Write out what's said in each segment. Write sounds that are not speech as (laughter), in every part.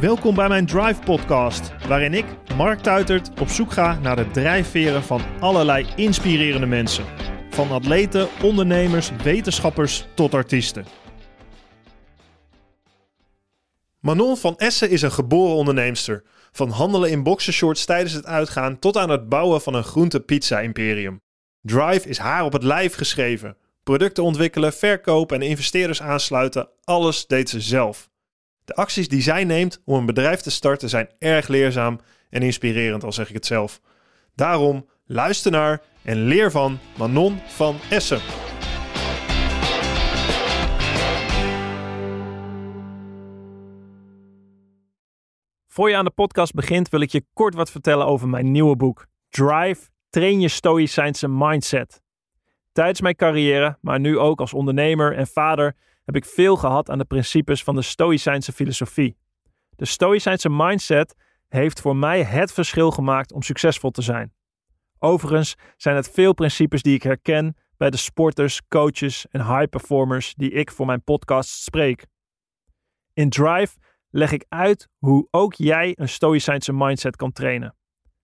Welkom bij mijn Drive Podcast, waarin ik, Mark Tuitert, op zoek ga naar de drijfveren van allerlei inspirerende mensen. Van atleten, ondernemers, wetenschappers tot artiesten. Manon van Essen is een geboren onderneemster. Van handelen in boxershorts tijdens het uitgaan tot aan het bouwen van een groente-pizza-imperium. Drive is haar op het lijf geschreven. Producten ontwikkelen, verkopen en investeerders aansluiten, alles deed ze zelf. De acties die zij neemt om een bedrijf te starten zijn erg leerzaam en inspirerend, al zeg ik het zelf. Daarom luister naar en leer van Manon van Essen. Voor je aan de podcast begint, wil ik je kort wat vertellen over mijn nieuwe boek. Drive, train je stoïcijnse mindset. Tijdens mijn carrière, maar nu ook als ondernemer en vader, heb ik veel gehad aan de principes van de stoïcijnse filosofie. De stoïcijnse mindset heeft voor mij het verschil gemaakt om succesvol te zijn. Overigens zijn het veel principes die ik herken bij de sporters, coaches en high performers die ik voor mijn podcast spreek. In Drive leg ik uit hoe ook jij een stoïcijnse mindset kan trainen.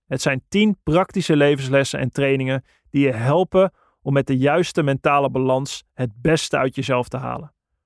Het zijn 10 praktische levenslessen en trainingen die je helpen om met de juiste mentale balans het beste uit jezelf te halen,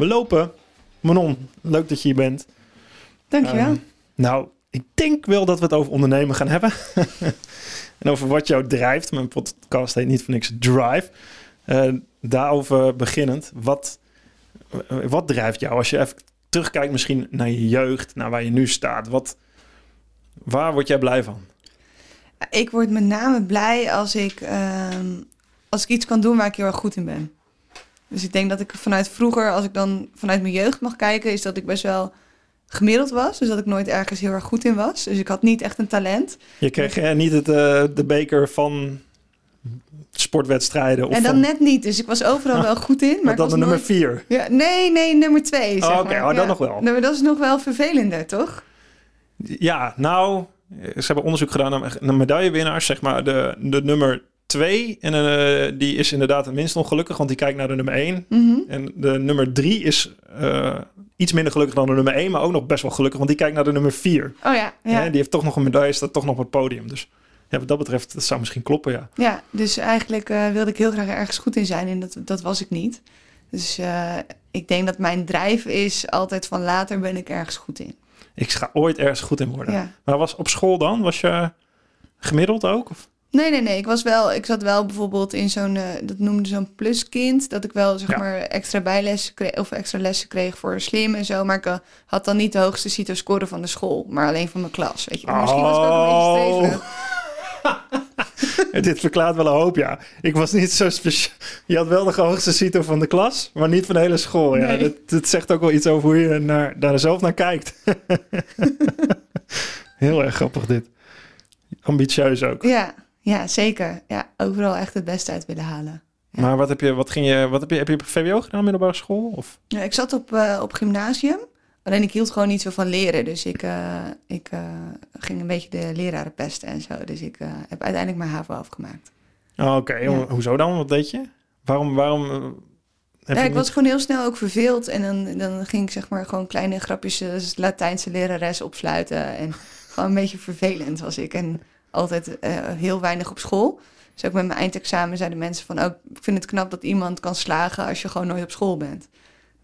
We lopen. Manon, leuk dat je hier bent. Dankjewel. Um, nou, ik denk wel dat we het over ondernemen gaan hebben. (laughs) en over wat jou drijft. Mijn podcast heet niet voor niks Drive. Uh, daarover beginnend. Wat, wat drijft jou? Als je even terugkijkt misschien naar je jeugd, naar waar je nu staat. Wat, waar word jij blij van? Ik word met name blij als ik, uh, als ik iets kan doen waar ik heel erg goed in ben. Dus ik denk dat ik vanuit vroeger, als ik dan vanuit mijn jeugd mag kijken, is dat ik best wel gemiddeld was. Dus dat ik nooit ergens heel erg goed in was. Dus ik had niet echt een talent. Je kreeg uh, niet het, uh, de beker van sportwedstrijden? Of en dan van... net niet. Dus ik was overal wel goed in. Maar dan de nummer nooit... vier? Ja, nee, nee, nummer twee. Oh, Oké, okay. oh, dan ja. nog wel. Nee, maar dat is nog wel vervelender, toch? Ja, nou, ze hebben onderzoek gedaan naar, naar medaillewinnaars. Zeg maar de, de nummer 2. En uh, die is inderdaad het minst ongelukkig, want die kijkt naar de nummer 1. Mm -hmm. En de nummer 3 is uh, iets minder gelukkig dan de nummer 1, maar ook nog best wel gelukkig, want die kijkt naar de nummer 4. Oh ja, ja. Die heeft toch nog een medaille, staat toch nog op het podium. Dus ja, wat dat betreft, dat zou misschien kloppen, ja. Ja, dus eigenlijk uh, wilde ik heel graag ergens goed in zijn en dat, dat was ik niet. Dus ik denk dat mijn drijf is altijd van later ben ik ergens goed in. Ik ga ooit ergens goed in worden. Ja. Maar was op school dan? Was je gemiddeld ook? Of? Nee, nee, nee. Ik was wel, ik zat wel bijvoorbeeld in zo'n, uh, dat noemde zo'n pluskind, dat ik wel zeg Ja. maar extra bijlessen kreeg of extra lessen kreeg voor slim en zo, maar ik uh, had dan niet de hoogste CITO-score van de school, maar alleen van mijn klas, weet je. Maar Misschien was ik ook een beetje streverig. (laughs) Dit verklaart wel een hoop, ja. Ik was niet zo speciaal. Je had wel de hoogste CITO van de klas, maar niet van de hele school. Ja, Nee. dat, dat zegt ook wel iets over hoe je naar, daar zelf naar kijkt. (laughs) Heel erg grappig dit. Ambitieus ook. Ja, ja, zeker. Ja, overal echt het beste uit willen halen. Ja. Maar wat heb je, wat ging je, wat heb je, heb je VWO gedaan, middelbare school? Of? Ja, ik zat op, uh, op gymnasium, alleen ik hield gewoon niet zo van leren, dus ik, uh, ik uh, ging een beetje de leraren pesten en zo, dus ik heb uiteindelijk mijn HAVO afgemaakt. Oh, Oké, okay. Ja. hoezo dan? Wat deed je? Waarom, waarom eh, Ja, ik was gewoon heel snel ook verveeld. En dan, dan ging ik zeg maar gewoon kleine grapjes, Latijnse lerares opsluiten. En gewoon een beetje vervelend was ik. En altijd uh, heel weinig op school. Dus ook met mijn eindexamen zeiden mensen van... Oh, ik vind het knap dat iemand kan slagen als je gewoon nooit op school bent.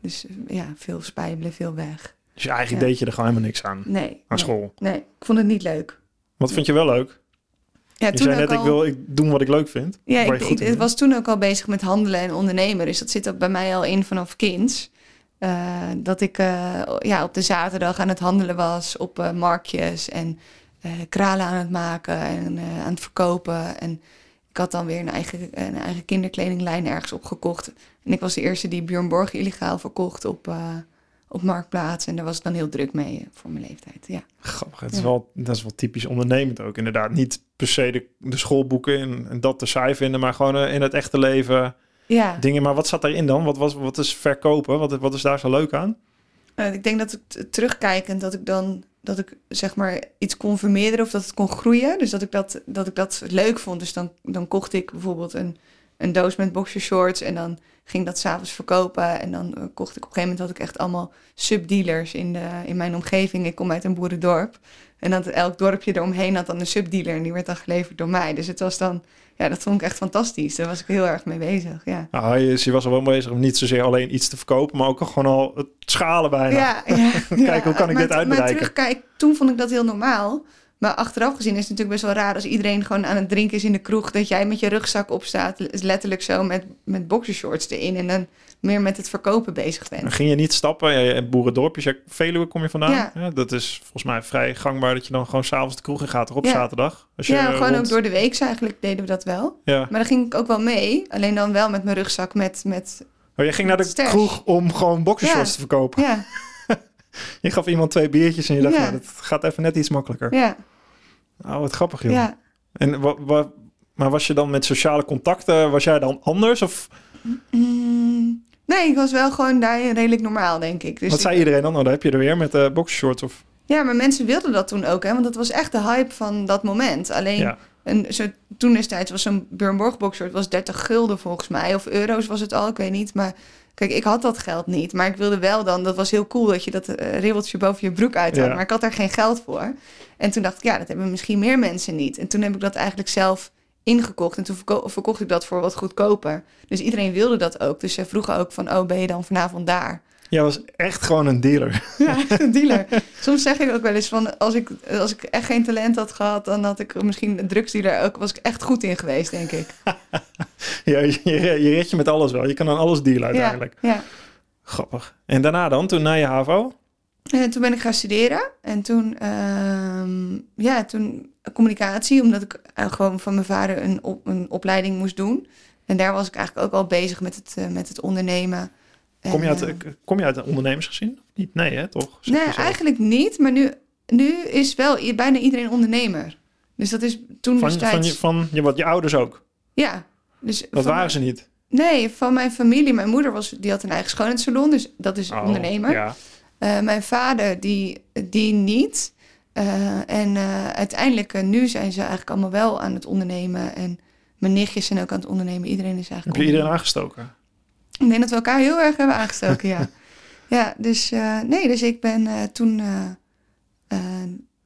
Dus ja, veel spijbelen, veel weg. Dus eigenlijk ja. deed je er gewoon helemaal niks aan? Nee. Aan nee, school? Nee, ik vond het niet leuk. Wat vind je wel leuk? Ja, je zei net, al... ik wil ik doen wat ik leuk vind. Ja, ik, ik, ik was toen ook al bezig met handelen en ondernemen. Dus dat zit er bij mij al in vanaf kinds. Uh, dat ik uh, ja, op de zaterdag aan het handelen was op uh, marktjes. En eh, kralen aan het maken en eh, aan het verkopen. En ik had dan weer een eigen, een eigen kinderkledinglijn ergens opgekocht. En ik was de eerste die Björn Borg illegaal verkocht op, eh, op Marktplaats. En daar was ik dan heel druk mee eh, voor mijn leeftijd. Ja. Grappig. Het is wel, dat is wel typisch ondernemend ook. Inderdaad, niet per se de, de schoolboeken en, en dat te saai vinden, maar gewoon eh, in het echte leven ja. dingen. Maar wat zat daarin dan? Wat, was, wat is verkopen? Wat, wat is daar zo leuk aan? Eh, ik denk dat ik terugkijkend dat ik dan dat ik zeg maar iets kon vermeerderen of dat het kon groeien. Dus dat ik dat, dat, ik dat leuk vond. Dus dan, dan kocht ik bijvoorbeeld een, een doos met boxershorts en dan ging dat s'avonds verkopen. En dan eh, kocht ik op een gegeven moment had ik echt allemaal subdealers in, de, in mijn omgeving. Ik kom uit een boerendorp. En dat elk dorpje eromheen had dan een subdealer en die werd dan geleverd door mij. Dus het was dan, ja, dat vond ik echt fantastisch. Daar was ik heel erg mee bezig. Ja. Nou, je, je was al wel bezig om niet zozeer alleen iets te verkopen, maar ook gewoon al het schalen bijna. Ja, (laughs) ja, Kijk, hoe kan ik dit uitbereiken? Maar terugkijk, toen vond ik dat heel normaal. Maar achteraf gezien is het natuurlijk best wel raar als iedereen gewoon aan het drinken is in de kroeg. Dat jij met je rugzak opstaat, letterlijk zo met, met boxershorts erin. En dan meer met het verkopen bezig Dan bent. ging je niet stappen. Je- boerendorpjes, ja, Veluwe kom je vandaan. Ja. Ja. dat is volgens mij vrij gangbaar dat je dan gewoon s'avonds de kroeg in gaat, toch op Ja. zaterdag. Als je Ja, gewoon rond- ook door de week eigenlijk deden we dat wel. Ja. Maar dan ging ik ook wel mee. Alleen dan wel met mijn rugzak met... met Oh, je ging naar de Stash. kroeg om gewoon boxershorts te verkopen. ja, (laughs) Je gaf iemand twee biertjes en je dacht, nou, dat gaat even net iets makkelijker. ja, Oh, wat grappig, joh. ja. En wa, wa- maar was je dan met sociale contacten, was jij dan anders? Of Mm, nee, ik was wel gewoon daarin redelijk normaal, denk ik. Dus wat ik- zei iedereen dan? Nou, dan heb je er weer met de boxershorts. Of... Ja, maar mensen wilden dat toen ook, hè? Want dat was echt de hype van dat moment. Alleen, Ja. een, zo, toen destijds was zo'n Björn Borg boxshort was 30 gulden volgens mij. Of euro's was het al, ik weet niet. Maar kijk, ik had dat geld niet. Maar ik wilde wel dan, dat was heel cool dat je dat eh, ribbeltje boven je broek uit had. Ja. Maar ik had daar geen geld voor. En toen dacht ik, ja, dat hebben misschien meer mensen niet. En toen heb ik dat eigenlijk zelf ingekocht. En toen verko- verkocht ik dat voor wat goedkoper. Dus iedereen wilde dat ook. Dus ze vroegen ook van, oh, ben je dan vanavond daar? Jij was echt gewoon een dealer. (laughs) Ja, een dealer. (laughs) Soms zeg ik ook wel eens van als ik, als ik echt geen talent had gehad, dan had ik misschien een drugsdealer ook was ik echt goed in geweest, denk ik. (laughs) ja, je, je, je redt je met alles wel. Je kan aan alles dealen uiteindelijk. Ja, ja. Grappig. En daarna dan, toen na je HAVO? En toen ben ik gaan studeren en toen, ehm, ja, toen communicatie, omdat ik eh, gewoon van mijn vader een, op, een opleiding moest doen. En daar was ik eigenlijk ook al bezig met het, eh, met het ondernemen. En, Kom je, uit, eh, kom je uit een ondernemersgezin? Niet? Nee, hè, toch? Zeg Nee, eigenlijk niet. Maar nu, nu is wel bijna iedereen ondernemer. Dus dat is toen Van, destijds... van, je, van je, wat, je ouders ook. Ja. Dus Dat waren mijn- ze niet. Nee, van mijn familie. Mijn moeder was, die had een eigen schoonheidssalon, dus dat is Oh, ondernemer. Ja. Mijn vader, die, die niet. Eh, en eh, uiteindelijk, eh, nu zijn ze eigenlijk allemaal wel aan het ondernemen. En mijn nichtjes zijn ook aan het ondernemen. Iedereen is Heb eigenlijk je iedereen aangestoken? Ik denk dat we elkaar heel erg hebben aangestoken, ja. (laughs) Ja, dus nee, dus ik ben toen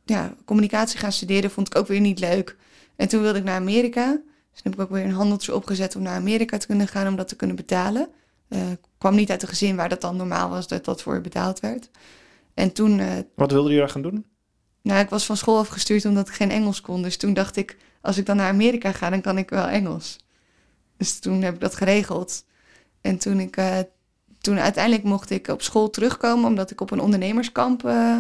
ja, communicatie gaan studeren. Vond ik ook weer niet leuk. En toen wilde ik naar Amerika. Dus toen heb ik ook weer een handeltje opgezet om naar Amerika te kunnen gaan, om dat te kunnen betalen. Ik kwam niet uit een gezin waar dat dan normaal was dat dat voor je betaald werd. En toen, Wat wilde je daar gaan doen? Nou, ik was van school afgestuurd omdat ik geen Engels kon. Dus toen dacht ik, als ik dan naar Amerika ga, dan kan ik wel Engels. Dus toen heb ik dat geregeld. En toen ik, eh, toen uiteindelijk mocht ik op school terugkomen, omdat ik op een ondernemerskamp eh,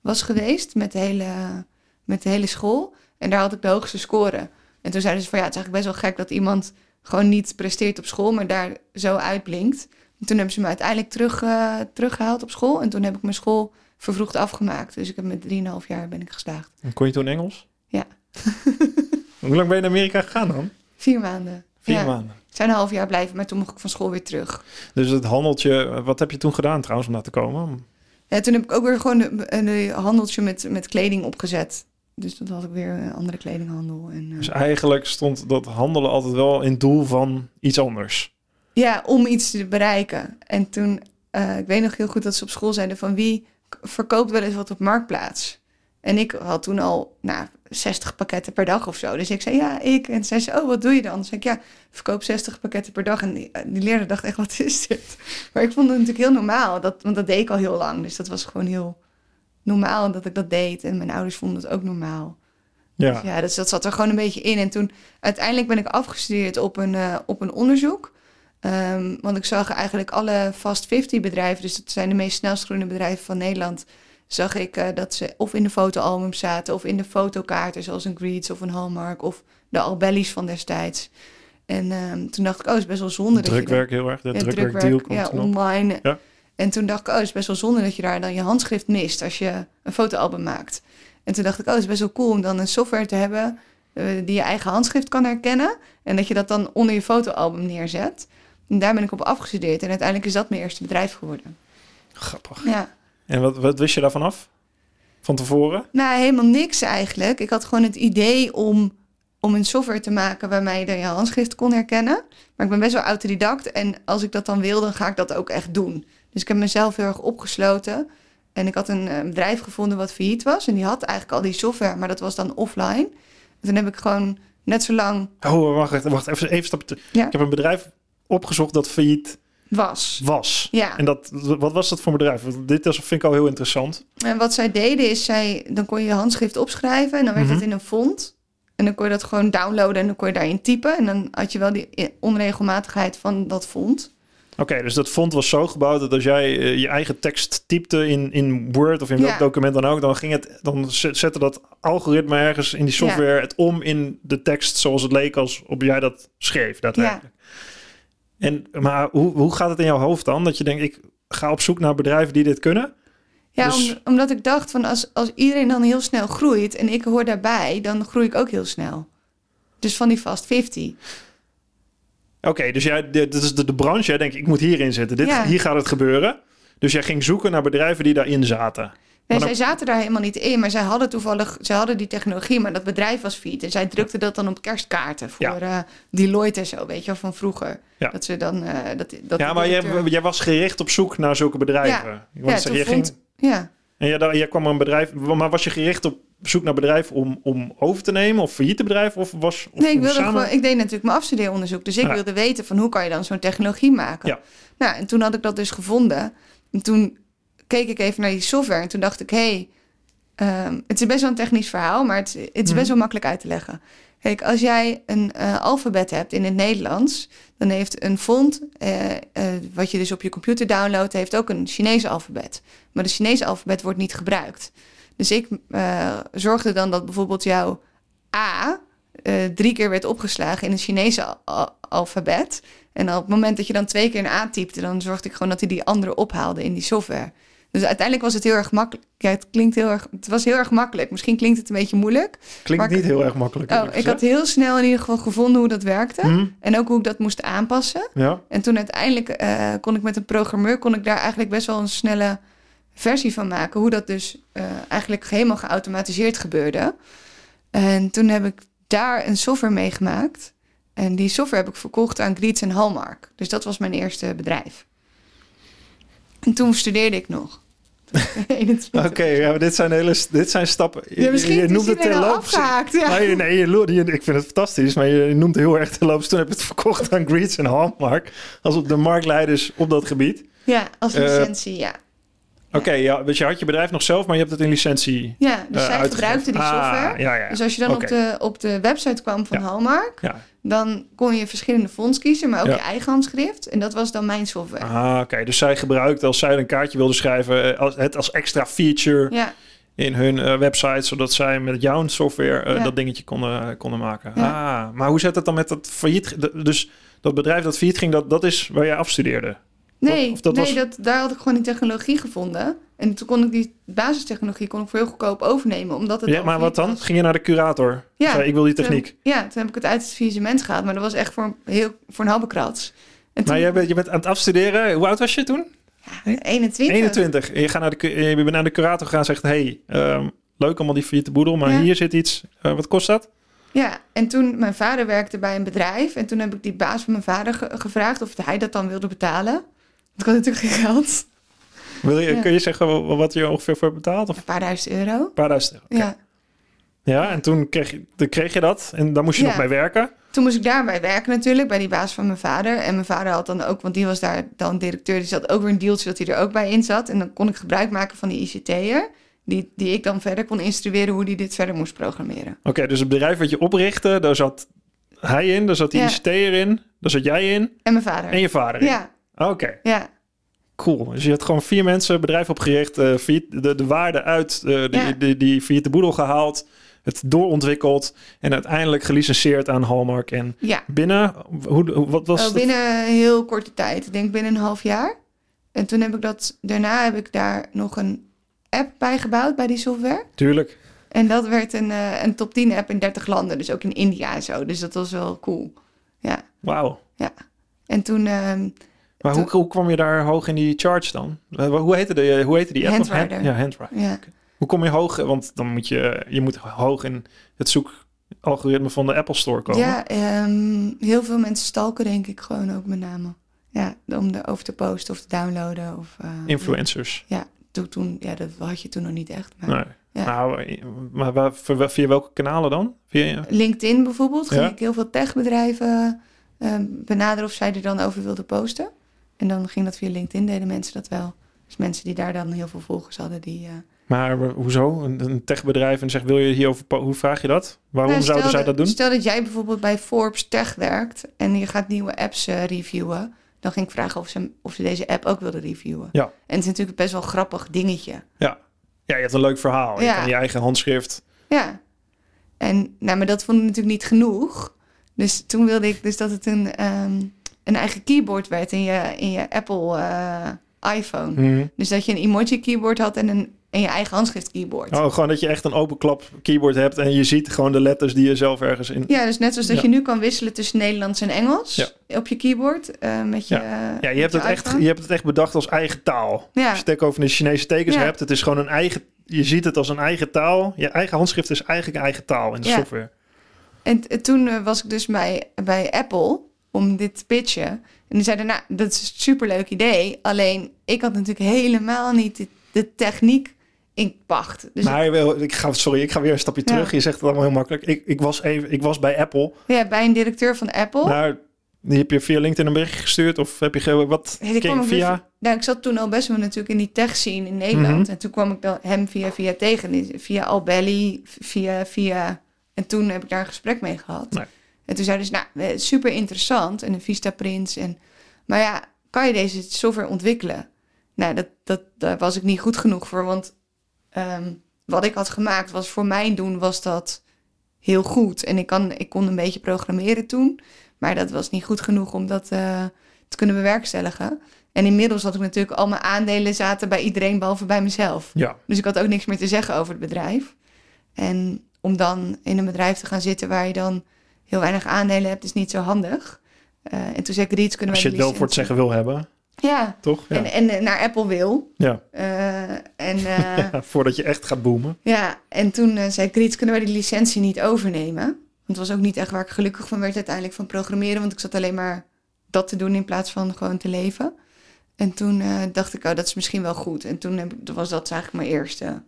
was geweest met de, hele, met de hele school. En daar had ik de hoogste score. En toen zeiden ze van ja, het is eigenlijk best wel gek dat iemand gewoon niet presteert op school, maar daar zo uitblinkt. En toen hebben ze me uiteindelijk terug, eh, teruggehaald op school. En toen heb ik mijn school vervroegd afgemaakt. Dus ik heb met 3,5 jaar ben ik geslaagd. En Kon je toen Engels? Ja. (laughs) Hoe lang ben je naar Amerika gegaan dan? Vier maanden. Vier Ja. maanden. Ik zou een half jaar blijven, maar toen mocht ik van school weer terug. Dus het handeltje, wat heb je toen gedaan trouwens om daar te komen? Ja, toen heb ik ook weer gewoon een, een handeltje met, met kleding opgezet. Dus dat had ik weer een andere kledinghandel. En, eh, Dus eigenlijk stond dat handelen altijd wel in doel van iets anders. Ja, om iets te bereiken. En toen, eh, ik weet nog heel goed dat ze op school zeiden van wie verkoopt wel eens wat op Marktplaats. En ik had toen al nou, 60 pakketten per dag of zo. Dus ik zei ja, ik. En zei ze, oh, wat doe je dan? Dus zei ik ja, verkoop 60 pakketten per dag. En die, eh, die leerder dacht echt, wat is dit? (laughs) Maar ik vond het natuurlijk heel normaal, dat, want dat deed ik al heel lang. Dus dat was gewoon heel normaal dat ik dat deed. En mijn ouders vonden het ook normaal. Ja. Dus ja, dus dat zat er gewoon een beetje in. En toen uiteindelijk ben ik afgestudeerd op een, eh, op een onderzoek. Ehm, want ik zag eigenlijk alle fast 50 bedrijven, dus dat zijn de meest snelst groeiende bedrijven van Nederland, zag ik eh, dat ze of in de fotoalbums zaten of in de fotokaarten, zoals een Greets of een Hallmark of de Albellies van destijds. En ehm, toen dacht ik, oh, het is best wel zonde dat je Drukwerk heel erg. De ja, drukwerkdeal komt ja, online. Ja. En toen dacht ik, oh, het is best wel zonde dat je daar dan je handschrift mist als je een fotoalbum maakt. En toen dacht ik, oh, het is best wel cool om dan een software te hebben eh, die je eigen handschrift kan herkennen. En dat je dat dan onder je fotoalbum neerzet. En daar ben ik op afgestudeerd. En uiteindelijk is dat mijn eerste bedrijf geworden. Grappig. Ja. En wat, wat wist je daarvan af? Van tevoren? Nou, helemaal niks eigenlijk. Ik had gewoon het idee om, om een software te maken waarmee je je handschrift kon herkennen. Maar ik ben best wel autodidact en als ik dat dan wil, dan ga ik dat ook echt doen. Dus ik heb mezelf heel erg opgesloten. En ik had een eh, bedrijf gevonden wat failliet was. En die had eigenlijk al die software, maar dat was dan offline. En toen heb ik gewoon net zo lang Oh, wacht, wacht even, even te- Ja. Ik heb een bedrijf opgezocht dat failliet was. was. Ja. En dat, wat was dat voor bedrijf? Dit is, vind ik al heel interessant. En wat zij deden is, zij, dan kon je je handschrift opschrijven en dan werd Mhm. het in een font. En dan kon je dat gewoon downloaden en dan kon je daarin typen. En dan had je wel die onregelmatigheid van dat font. Oké, dus dat font was zo gebouwd dat als jij eh, je eigen tekst typte in, in Word of in welk Ja. document dan ook, dan ging het, dan zette dat algoritme ergens in die software het om in de tekst zoals het leek als op jij dat schreef daadwerkelijk. En maar hoe, hoe gaat het in jouw hoofd dan? Dat je denkt, ik ga op zoek naar bedrijven die dit kunnen. Ja, Dus- om- omdat ik dacht van als, als iedereen dan heel snel groeit en ik hoor daarbij, dan groei ik ook heel snel. Dus van die fast 50. Oké, dus jij, dit is de, de branche. Jij denkt, ik moet hierin zitten. Dit, Ja. Hier gaat het gebeuren. Dus jij ging zoeken naar bedrijven die daarin zaten. Nee, Maar dan- zij zaten daar helemaal niet in, maar zij hadden toevallig, zij hadden die technologie, maar dat bedrijf was failliet. En zij drukten dat dan op kerstkaarten voor Ja. eh, Deloitte en zo, weet je wel, van vroeger. Ja. Dat ze dan, eh, dat, dat ja, maar jij, was gericht op zoek naar zulke bedrijven. Ja, zeggen, toen jij vond, ging, ja. en jij, daar- jij kwam een bedrijf... Maar was je gericht op zoek naar bedrijven om, om over te nemen? Of failliete bedrijven? Of was of Nee, ik wilde samen... gewoon, ik deed natuurlijk mijn afstudeeronderzoek, dus ik Ja. wilde weten van hoe kan je dan zo'n technologie maken. Ja. Nou, en toen had ik dat dus gevonden. En toen keek ik even naar die software en toen dacht ik, hé, hey, ehm, het is best wel een technisch verhaal, maar het, is- het is Mhm. best wel makkelijk uit te leggen. Kijk, als jij een eh, alfabet hebt in het Nederlands, dan heeft een font, eh, eh, wat je dus op je computer downloadt, heeft ook een Chinese alfabet. Maar de Chinese alfabet wordt niet gebruikt. Dus ik zorgde dan dat bijvoorbeeld jouw A drie keer werd opgeslagen in het Chinese al- al- alfabet. En op het moment dat je dan twee keer een A typte, dan zorgde ik gewoon dat hij die andere ophaalde in die software. Dus uiteindelijk was het heel erg makkelijk. Ja, het klinkt heel erg. Het was heel erg makkelijk. Misschien klinkt het een beetje moeilijk. Klinkt maar- niet heel erg makkelijk. Oh, ik had heel snel in ieder geval gevonden hoe dat werkte. Hm, En ook hoe ik dat moest aanpassen. ja. En toen uiteindelijk eh, kon ik met een programmeur kon ik daar eigenlijk best wel een snelle versie van maken. Hoe dat dus eh, eigenlijk helemaal geautomatiseerd gebeurde. En toen heb ik daar een software mee gemaakt. En die software heb ik verkocht aan Greets en Hallmark. Dus dat was mijn eerste bedrijf. En toen studeerde ik nog. 21. (laughs) Oké, ja, maar dit zijn hele dit zijn stappen. Ja, misschien je noemt het terloops. afgehaakt. Ja. Nee, nee, je, je- ik vind het fantastisch, maar je noemt heel erg terloops. Toen heb je het verkocht aan Greets en Hallmark als op de marktleiders op dat gebied. ja, als Eh, licentie, ja. Oké, ja, dus je had je bedrijf nog zelf, maar je hebt het in licentie Ja, dus eh, zij uitgegeven. gebruikte die Ah, software. ja, ja. Dus als je dan op, de, op de website kwam van. Hallmark, Ja. dan kon je verschillende fonts kiezen, maar ook je eigen handschrift. En dat was dan mijn software. Ah, oké. Dus zij gebruikte als zij een kaartje wilde schrijven, eh, als, het als extra feature in hun eh, website, zodat zij met jouw software dat dingetje konden, konden maken. Ah, maar hoe zit het dan met dat failliet? Dus dat bedrijf dat failliet ging, dat, dat is waar jij afstudeerde? Nee, dat nee was- dat, daar had ik gewoon die technologie gevonden. En toen kon ik die basistechnologie kon ik voor heel goedkoop overnemen, omdat het Ja, maar wat dan? was. Ging je naar de curator? Ja. Zei, ik wil die Toen- techniek. ja, toen heb ik het uit het faillissement gehaald, maar dat was echt voor, een heel, voor een toen, Maar jij bent, je bent aan het afstuderen. Hoe oud was je toen? 21. 21. En je, gaat naar de, je bent naar de curator gegaan en zegt... hey, ehm, leuk allemaal die failliete boedel, maar Ja. hier zit iets. Eh, wat kost dat? Ja, en toen mijn vader werkte bij een bedrijf. En toen heb ik die baas van mijn vader ge- gevraagd of hij dat dan wilde betalen. Ik had natuurlijk geen geld. Wil je, Ja. Kun je zeggen wa- wat je ongeveer voor betaalt? Of Een paar duizend euro. een paar duizend euro? Ja. Ja, en toen kreeg, je, kreeg je dat en dan moest je Ja. nog mee werken. Toen moest ik daarbij werken natuurlijk, bij die baas van mijn vader. En mijn vader had dan ook, want die was daar dan directeur, die zat ook weer een dealtje dat hij er ook bij in zat. En dan kon ik gebruik maken van die ICT'er, die, die ik dan verder kon instrueren hoe die dit verder moest programmeren. Oké, dus het bedrijf wat je oprichtte, daar zat hij in, daar zat die Ja. ICT erin, daar zat jij in En mijn vader. en je vader in. Ja, Oké, ja. Cool. Dus je hebt gewoon vier mensen, bedrijf opgericht, eh, failliet- de, de waarde uit eh, die, Ja. die, die failliete boedel gehaald, het doorontwikkeld en uiteindelijk gelicenseerd aan Hallmark. En Ja, binnen, hoe, wat was het? binnen een heel korte tijd. Ik denk binnen een half jaar. En toen heb ik dat, daarna heb ik daar nog een app bij gebouwd bij die software. Tuurlijk. En dat werd een, een top 10 app in 30 landen. Dus ook in India en zo. Dus dat was wel cool. Ja. Wauw. En toen ehm, Maar hoe, hoe kwam je daar hoog in die charts dan? Eh, Hoe heette, de, hoe heette die app? Hand- ja, Handwriter. ja. Hoe kom je hoog? Want dan moet je, je moet hoog in het zoekalgoritme van de Apple Store komen. Ja, ehm, heel veel mensen stalken denk ik gewoon ook met name. Ja, om erover te posten of te downloaden. Of, eh, Influencers. Toen, toen, ja, dat had je toen nog niet echt. Maar Nee. Ja. Nou, eh, maar waar- via welke kanalen dan? Via, LinkedIn bijvoorbeeld ging Ja. ik heel veel techbedrijven ehm, benaderen of zij er dan over wilden posten. En dan ging dat via LinkedIn, deden mensen dat wel. Dus mensen die daar dan heel veel volgers hadden, die... eh, maar hoezo? Een, techbedrijf en zegt, wil je hierover... Hoe vraag je dat? Waarom nou, zouden zij dat doen? Stel dat jij bijvoorbeeld bij Forbes Tech werkt en je gaat nieuwe apps eh, reviewen. Dan ging ik vragen of ze, of ze deze app ook wilden reviewen. Ja. En het is natuurlijk best wel een grappig dingetje. Ja. ja, je hebt een leuk verhaal. Je Ja. kan je eigen handschrift. Ja. En nou, maar dat vond ik natuurlijk niet genoeg. Dus toen wilde ik dus dat het een, ehm, een eigen keyboard werd in je, in je Apple eh, iPhone. Mhm. Dus dat je een emoji keyboard had en, een, en je eigen handschrift keyboard. Oh, gewoon dat je echt een openklap keyboard hebt en je ziet gewoon de letters die je zelf ergens in... Ja, dus net zoals dat Ja. je nu kan wisselen tussen Nederlands en Engels op je keyboard eh, met je Ja, je hebt, het echt, je hebt het echt bedacht als eigen taal. Ja. Als je het over de Chinese tekens hebt, het is gewoon een eigen... Je ziet het als een eigen taal. Je eigen handschrift is eigenlijk een eigen taal in de Ja. software. En t- toen eh, was ik dus bij, bij Apple om dit te pitchen. En die zeiden, nou, dat is een superleuk idee. Alleen, ik had natuurlijk helemaal niet de, techniek in pacht. Dus maar ik wil- ik ga, sorry, ik ga weer een stapje Ja. terug. Je zegt het allemaal heel makkelijk. Ik, ik, was even, ik was bij Apple. ja, bij een directeur van Apple. Nou, die heb je via LinkedIn een berichtje gestuurd? Of heb je wat? Kwam weer via? vi- nou, ik zat toen al best wel natuurlijk in die tech scene in Nederland. Mhm. En toen kwam ik dan hem via via tegen. Via Albelly, via via... En toen heb ik daar een gesprek mee gehad. Nee. En toen zeiden ze, nou, eh, super interessant. En een Vista Prints. En, maar ja, kan je deze software ontwikkelen? Nou, dat, dat, daar was ik niet goed genoeg voor. Want ehm, wat ik had gemaakt was voor mijn doen was dat heel goed. En ik, kan, ik kon een beetje programmeren toen. Maar dat was niet goed genoeg om dat eh, te kunnen bewerkstelligen. En inmiddels had ik natuurlijk al mijn aandelen zaten bij iedereen behalve bij mezelf. Ja, Dus ik had ook niks meer te zeggen over het bedrijf. En om dan in een bedrijf te gaan zitten waar je dan heel weinig aandelen hebt, is niet zo handig. Eh, en toen zei ik, Riets, kunnen als wij je het wel voor het zeggen wil hebben, Ja, toch? Ja. En, en eh, naar Apple wil. ja. Eh, en (laughs) Ja, voordat je echt gaat boomen. ja, en toen zei ik, kunnen wij die licentie niet overnemen? Want het was ook niet echt waar ik gelukkig van werd uiteindelijk van programmeren. Want ik zat alleen maar dat te doen in plaats van gewoon te leven. En toen dacht ik, oh, dat is misschien wel goed. En toen heb, was dat eigenlijk mijn eerste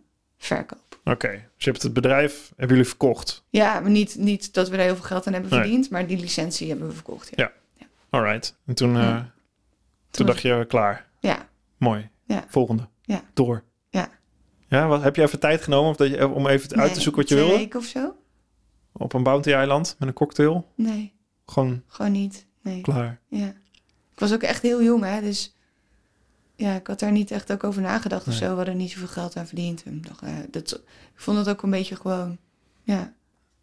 verkoop. Oké, dus je hebt het bedrijf, hebben jullie verkocht. Ja, maar niet, niet dat we er heel veel geld aan hebben Nee. verdiend, maar die licentie hebben we verkocht. Ja, Alright. En toen, eh, Ja. toen Toen dacht je, klaar. ja. Mooi. Ja. Volgende. Ja. Door. Ja. Ja, wat, heb je even tijd genomen of dat je, om even uit te zoeken wat je wilde? weken of zo? Op een bounty-eiland met een cocktail? Nee, Gewoon gewoon niet. Nee. klaar. Ja. Ik was ook echt heel jong, hè, dus ja, ik had daar niet echt ook over nagedacht of zo. We hadden niet zoveel geld aan verdiend. En ik dacht, eh, dat, ik vond het ook een beetje gewoon, ja.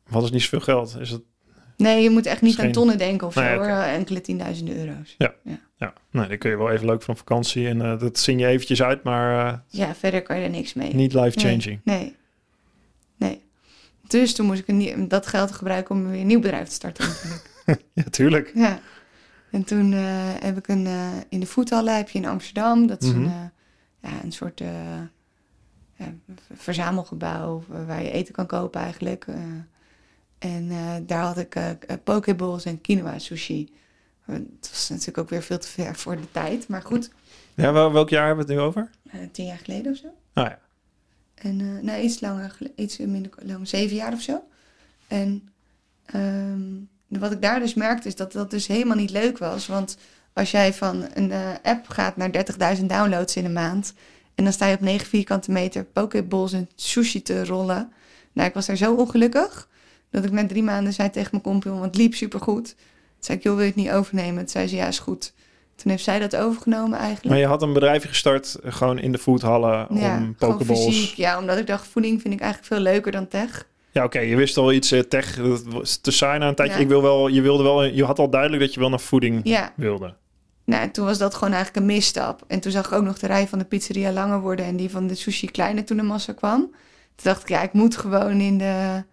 Wat is niet zoveel geld? Is het, Nee, je moet echt niet geen- aan tonnen denken of zo, Nee, oké. hoor. Enkele tienduizenden euro's. ja, nee, dan kun je wel even leuk van vakantie en eh, dat zing je eventjes uit, maar eh, Ja, verder kan je er niks mee. niet life-changing. Nee, nee. nee. Dus toen moest ik een dat geld gebruiken om weer een nieuw bedrijf te starten (laughs) natuurlijk. Ja, tuurlijk. ja. En toen eh, heb ik een, eh, in de voethallen heb je in Amsterdam, dat is een, Mhm. eh, ja, een soort verzamelgebouw waar je eten kan kopen eigenlijk. en daar had ik pokeballs en quinoa sushi. Het was natuurlijk ook weer veel te ver voor de tijd, maar goed, Ja, wel, welk jaar hebben we het nu over? tien jaar geleden of zo. Ah ja. En nou, iets langer, iets minder lang, zeven jaar of zo. En ehm, wat ik daar dus merkte is dat dat dus helemaal niet leuk was. Want als jij van een eh, app gaat naar 30.000 downloads in een maand... en dan sta je op 9 vierkante meter pokeballs en sushi te rollen... Nou, ik was daar zo ongelukkig dat ik na drie maanden zei tegen mijn compagnon... want het liep supergoed. Toen zei ik, joh, wil je het niet overnemen? Toen zei ze, ja, is goed. Toen heeft zij dat overgenomen eigenlijk. Maar je had een bedrijfje gestart, eh, gewoon in de foodhallen, ja, om pokeballs. fysiek. Ja, omdat ik dacht, voeding vind ik eigenlijk veel leuker dan tech. Ja, oké, je wist al iets eh, tech, was te saai na een tijdje. Ja. Ik wil wel, je wilde wel, je had al duidelijk dat je wel naar voeding Ja, wilde. nou, toen was dat gewoon eigenlijk een misstap. En toen zag ik ook nog de rij van de pizzeria langer worden en die van de sushi kleiner toen de massa kwam. Toen dacht ik, ja, ik moet gewoon in, de,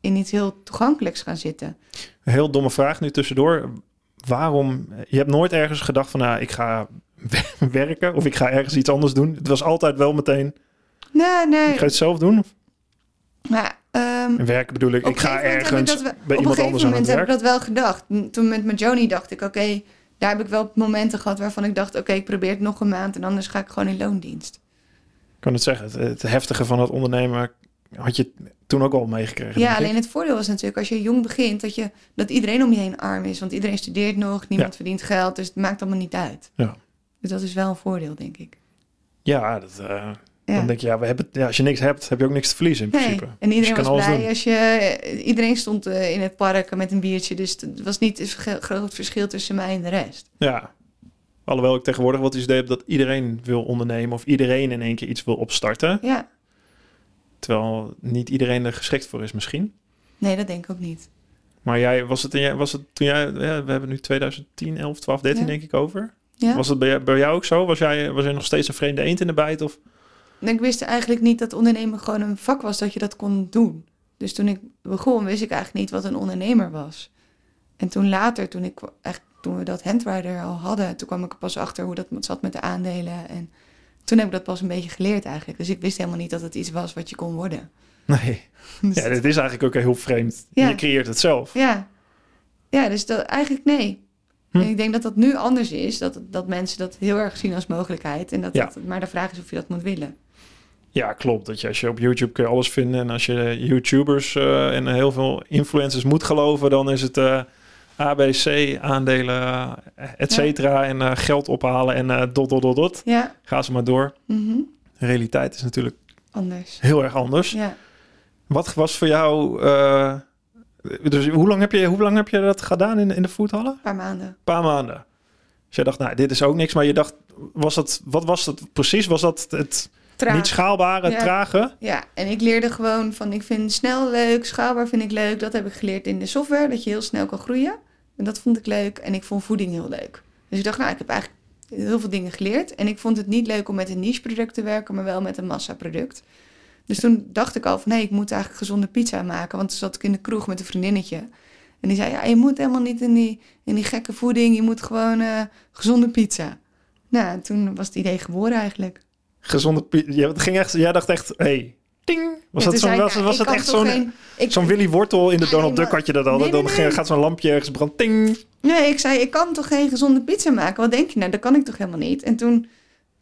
in iets heel toegankelijks gaan zitten. Een heel domme vraag nu tussendoor. Waarom, je hebt nooit ergens gedacht van, nou, ik ga (laughs) werken of ik ga ergens iets anders doen. Het was altijd wel meteen, Nee, nee. ik ga het zelf doen. Of Ehm, werken bedoel ik, Op ik ga een gegeven moment ergens bij wel- iemand Op een anders gegeven aan moment heb ik werk. dat wel gedacht. Toen met mijn Joni dacht ik, oké, daar heb ik wel momenten gehad waarvan ik dacht, oké, ik probeer het nog een maand en anders ga ik gewoon in loondienst. Ik kan het zeggen, het, het heftige van het ondernemen had je toen ook al meegekregen. Ja, alleen het voordeel was natuurlijk als je jong begint, dat, je, dat iedereen om je heen arm is. Want iedereen studeert nog, niemand Ja. verdient geld, dus het maakt allemaal niet uit. Ja. Dus dat is wel een voordeel, denk ik. Ja, dat, eh, Ja. dan denk je, ja, we hebben, ja, als je niks hebt, heb je ook niks te verliezen in Nee, principe. en Dus iedereen kan was blij doen. als je... eh, Iedereen stond eh, in het park met een biertje, dus het was niet een groot verschil tussen mij en de rest. Ja. Alhoewel ik tegenwoordig wat het idee heb dat iedereen wil ondernemen of iedereen in één keer iets wil opstarten. Ja, Terwijl niet iedereen er geschikt voor is misschien. nee, dat denk ik ook niet. Maar jij, was het, in was het toen jij, ja, we hebben nu 2010, 11, 12, 13 Ja. denk ik over. Ja? Was het bij, jou- bij jou ook zo? Was jij, was jij nog steeds een vreemde eend in de bijt? Of? Ik wist eigenlijk niet dat ondernemen gewoon een vak was dat je dat kon doen. Dus toen ik begon, wist ik eigenlijk niet wat een ondernemer was. En toen later, toen, ik, echt, toen we dat handrider al hadden, toen kwam ik er pas achter hoe dat zat met de aandelen. En toen heb ik dat pas een beetje geleerd eigenlijk. Dus ik wist helemaal niet dat het iets was wat je kon worden. Nee. (laughs) Dus Ja, dit is eigenlijk ook heel vreemd. Ja. Je creëert het zelf. ja. ja, dus dat, eigenlijk nee. Hm. En ik denk dat dat nu anders is. Dat, dat mensen dat heel erg zien als mogelijkheid. En dat Ja. dat, maar de vraag is of je dat moet willen. Ja, klopt. Dat je, als je op YouTube kun je alles vinden. En als je YouTubers eh, en heel veel influencers moet geloven, dan is het eh, ABC, aandelen, eh, et cetera. En geld ophalen en dot, dot, dot, dot. Ja, Ga ze maar door. mhm. De realiteit is natuurlijk anders. heel erg anders. Ja. Wat was voor jou... dus hoe lang heb je, hoe lang heb je dat gedaan in, in de voethallen? Een paar maanden. Een paar maanden. Dus jij dacht, nou, dit is ook niks. Maar je dacht, was dat, wat was het precies? Was dat het Traag. niet schaalbare, Ja. trage? Ja, en ik leerde gewoon van ik vind snel leuk, schaalbaar vind ik leuk. Dat heb ik geleerd in de software, dat je heel snel kan groeien. En dat vond ik leuk. En ik vond voeding heel leuk. Dus ik dacht, nou, ik heb eigenlijk heel veel dingen geleerd. En ik vond het niet leuk om met een niche product te werken, maar wel met een massaproduct. Dus toen dacht ik al van, nee, ik moet eigenlijk gezonde pizza maken. Want toen zat ik in de kroeg met een vriendinnetje. En die zei, ja, je moet helemaal niet in die, in die gekke voeding. Je moet gewoon eh, gezonde pizza. Nou, en toen was het idee geboren eigenlijk. Gezonde pi- ja, het ging echt, Jij dacht echt, hey, ding. Was Ja, dat, zo, ik, was, nou, was ik dat echt zo'n geen- zo'n Willy Wortel in de Donald nee, Duck had je dat? Nee, nee, dan nee. gaat zo'n lampje ergens branden, ting. Nee, ik zei, ik kan toch geen gezonde pizza maken? Wat denk je nou? Dat kan ik toch helemaal niet? En toen,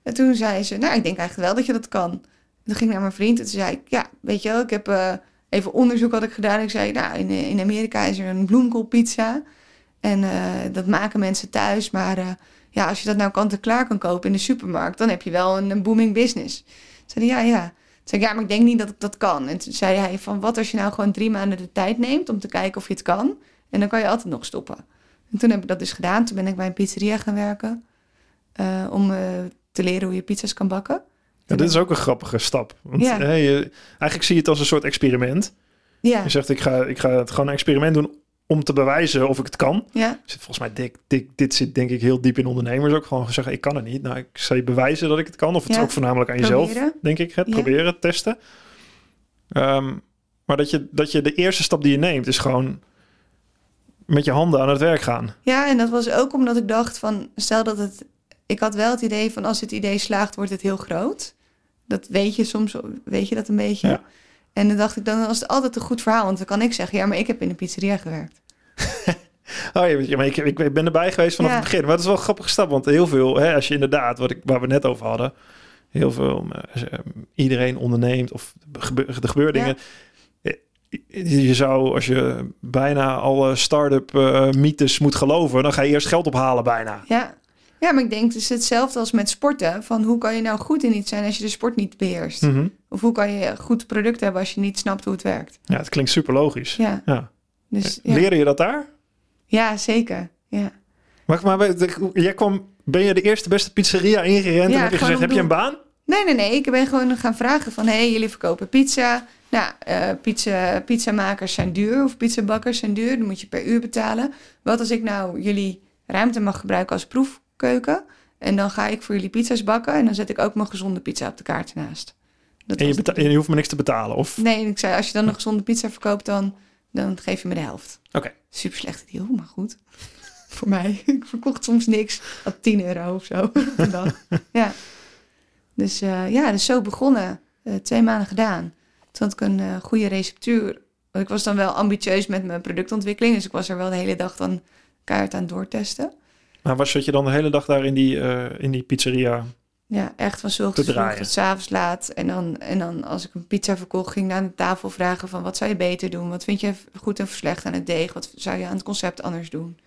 en toen zei ze, nou, ik denk eigenlijk wel dat je dat kan. En toen ging ik naar mijn vriend en toen zei ik, ja, weet je wel, ik heb eh, even onderzoek had ik gedaan. Ik zei, nou, in, in Amerika is er een bloemkoolpizza. En eh, dat maken mensen thuis. Maar eh, ja, als je dat nou kant-en-klaar kan kopen in de supermarkt, dan heb je wel een, een booming business. Zei hij, ja, ja. Toen zei ik, ja, maar ik denk niet dat ik dat kan. En toen zei hij van, wat als je nou gewoon drie maanden de tijd neemt om te kijken of je het kan? En dan kan je altijd nog stoppen. En toen heb ik dat dus gedaan. Toen ben ik bij een pizzeria gaan werken. eh, om eh, te leren hoe je pizza's kan bakken. Ja, dit is ook een grappige stap. Want Ja. je, eigenlijk zie je het als een soort experiment. Ja, Je zegt, ik ga, ik ga het gewoon een experiment doen om te bewijzen of ik het kan. ja, Zit Volgens mij, dik, dik, dit zit denk ik heel diep in ondernemers ook. Gewoon zeggen, ik kan het niet. Nou, ik zal je bewijzen dat ik het kan. Of het is Ja. ook voornamelijk aan jezelf, denk ik. Het Ja. proberen, testen. Ehm, maar dat je, dat je de eerste stap die je neemt, is gewoon met je handen aan het werk gaan. ja, en dat was ook omdat ik dacht van, stel dat het... Ik had wel het idee van, als het idee slaagt, wordt het heel groot. Dat weet je soms, weet je dat een beetje. Ja. En dan dacht ik, dan was het altijd een goed verhaal. Want dan kan ik zeggen, ja, maar ik heb in een pizzeria gewerkt. (laughs) Oh ja, maar ik, ik ben erbij geweest vanaf Ja. het begin. Maar dat is wel een grappige stap, want heel veel, hè, als je inderdaad, wat ik, waar we net over hadden, heel veel, eh, iedereen onderneemt of gebe- er gebeuren dingen. Eh, Je zou, als je bijna alle start-up eh, mythes moet geloven, dan ga je eerst geld ophalen bijna. Ja. ja, maar ik denk, het is hetzelfde als met sporten. Van hoe kan je nou goed in iets zijn als je de sport niet beheerst? Mhm. Of hoe kan je goed product hebben als je niet snapt hoe het werkt? Ja, het klinkt super logisch. Ja, Ja. Dus ja, Leren je dat daar? ja zeker. Ja. Maar, maar jij kwam ben je de eerste beste pizzeria ingerend Ja, en heb je gezegd, heb je een baan? Nee, nee, nee. Ik ben gewoon gaan vragen van... hé, hey, jullie verkopen pizza. Nou, eh pizza, pizzamakers zijn duur of pizzabakkers zijn duur. Dan moet je per uur betalen. Wat als ik nou jullie ruimte mag gebruiken als proefkeuken... en dan ga ik voor jullie pizza's bakken... en dan zet ik ook mijn gezonde pizza op de kaart ernaast. Dat En je, beta- je hoeft me niks te betalen, of? Nee, ik zei, als je dan een gezonde pizza verkoopt, dan, dan geef je me de helft. Oké. Super slechte deal, maar goed. (laughs) Voor mij. (laughs) Ik verkocht soms niks. Had 10 euro of zo. (laughs) dag. ja. Dus eh, ja, dus zo begonnen. Eh, twee maanden gedaan. Toen had ik een eh, goede receptuur. Want ik was dan wel ambitieus met mijn productontwikkeling. Dus ik was er wel de hele dag dan keihard aan doortesten. Maar was zat je dan de hele dag daar in die, eh, in die pizzeria? Ja, echt van draaien. tot 's avonds laat. En dan, en dan als ik een pizza verkocht, ging ik naar de tafel vragen van... wat zou je beter doen? Wat vind je goed en slecht aan het deeg? Wat zou je aan het concept anders doen?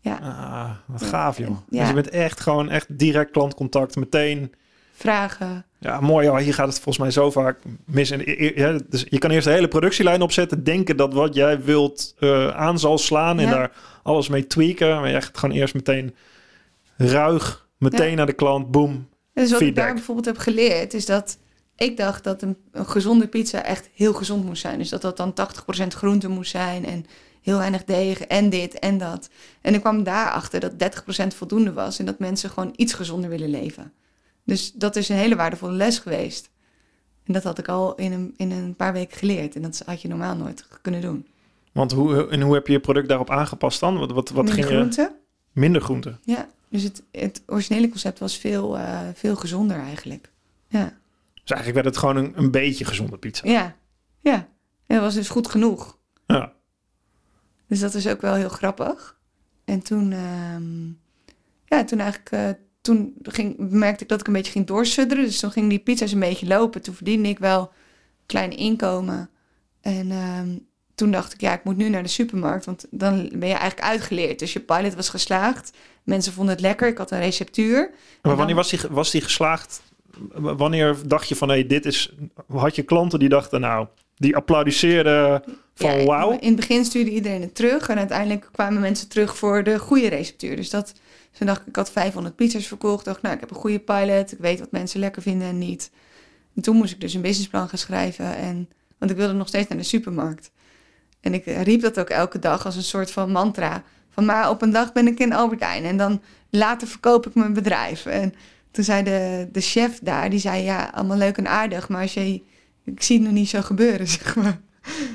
Ja, Ah, wat gaaf, joh. Ja. Dus je bent echt gewoon echt direct klantcontact. Meteen, vragen. ja, mooi. Hier gaat het volgens mij zo vaak mis. En, ja, dus je kan eerst de hele productielijn opzetten. Denken dat wat jij wilt eh, aan zal slaan. En Ja. daar alles mee tweaken. Maar je echt gewoon eerst meteen ruig. Meteen naar de klant. Boom. Dus wat ik daar bijvoorbeeld heb geleerd, is dat ik dacht dat een, een gezonde pizza echt heel gezond moest zijn. Dus dat dat dan 80% groente moest zijn en heel weinig deeg en dit en dat. En ik kwam daarachter dat 30% voldoende was en dat mensen gewoon iets gezonder willen leven. Dus dat is een hele waardevolle les geweest. En dat had ik al in een, in een paar weken geleerd. En dat had je normaal nooit kunnen doen. Want hoe, en hoe heb je je product daarop aangepast dan? Wat, wat, wat Minder ging je... groente. Minder groente. Ja, dus het, het originele concept was veel, eh, veel gezonder eigenlijk. Ja. Dus eigenlijk werd het gewoon een, een beetje gezonde pizza. Ja, ja. En dat was dus goed genoeg. Ja. Dus dat is ook wel heel grappig. En toen, ehm, ja, toen eigenlijk, eh, toen ging, merkte ik dat ik een beetje ging doorsudderen. Dus toen gingen die pizza's een beetje lopen. Toen verdiende ik wel een klein inkomen. En ehm, toen dacht ik, ja, ik moet nu naar de supermarkt. Want dan ben je eigenlijk uitgeleerd. Dus je pilot was geslaagd. Mensen vonden het lekker. Ik had een receptuur. Maar dan- wanneer was die, was die geslaagd? Wanneer dacht je van, hé, dit is... Had je klanten die dachten, nou, die applaudisseerden van Ja, wauw? In het begin stuurde iedereen het terug. En uiteindelijk kwamen mensen terug voor de goede receptuur. Dus dat, toen dacht ik, ik had 500 pizza's verkocht. dacht, nou, ik heb een goede pilot. Ik weet wat mensen lekker vinden en niet. En toen moest ik dus een businessplan gaan schrijven. En, want ik wilde nog steeds naar de supermarkt. En ik riep dat ook elke dag als een soort van mantra. Van, maar op een dag ben ik in Albert Heijn. En dan later verkoop ik mijn bedrijf. En toen zei de, de chef daar, die zei, ja, allemaal leuk en aardig. Maar als je, ik zie het nog niet zo gebeuren, (laughs) zeg maar.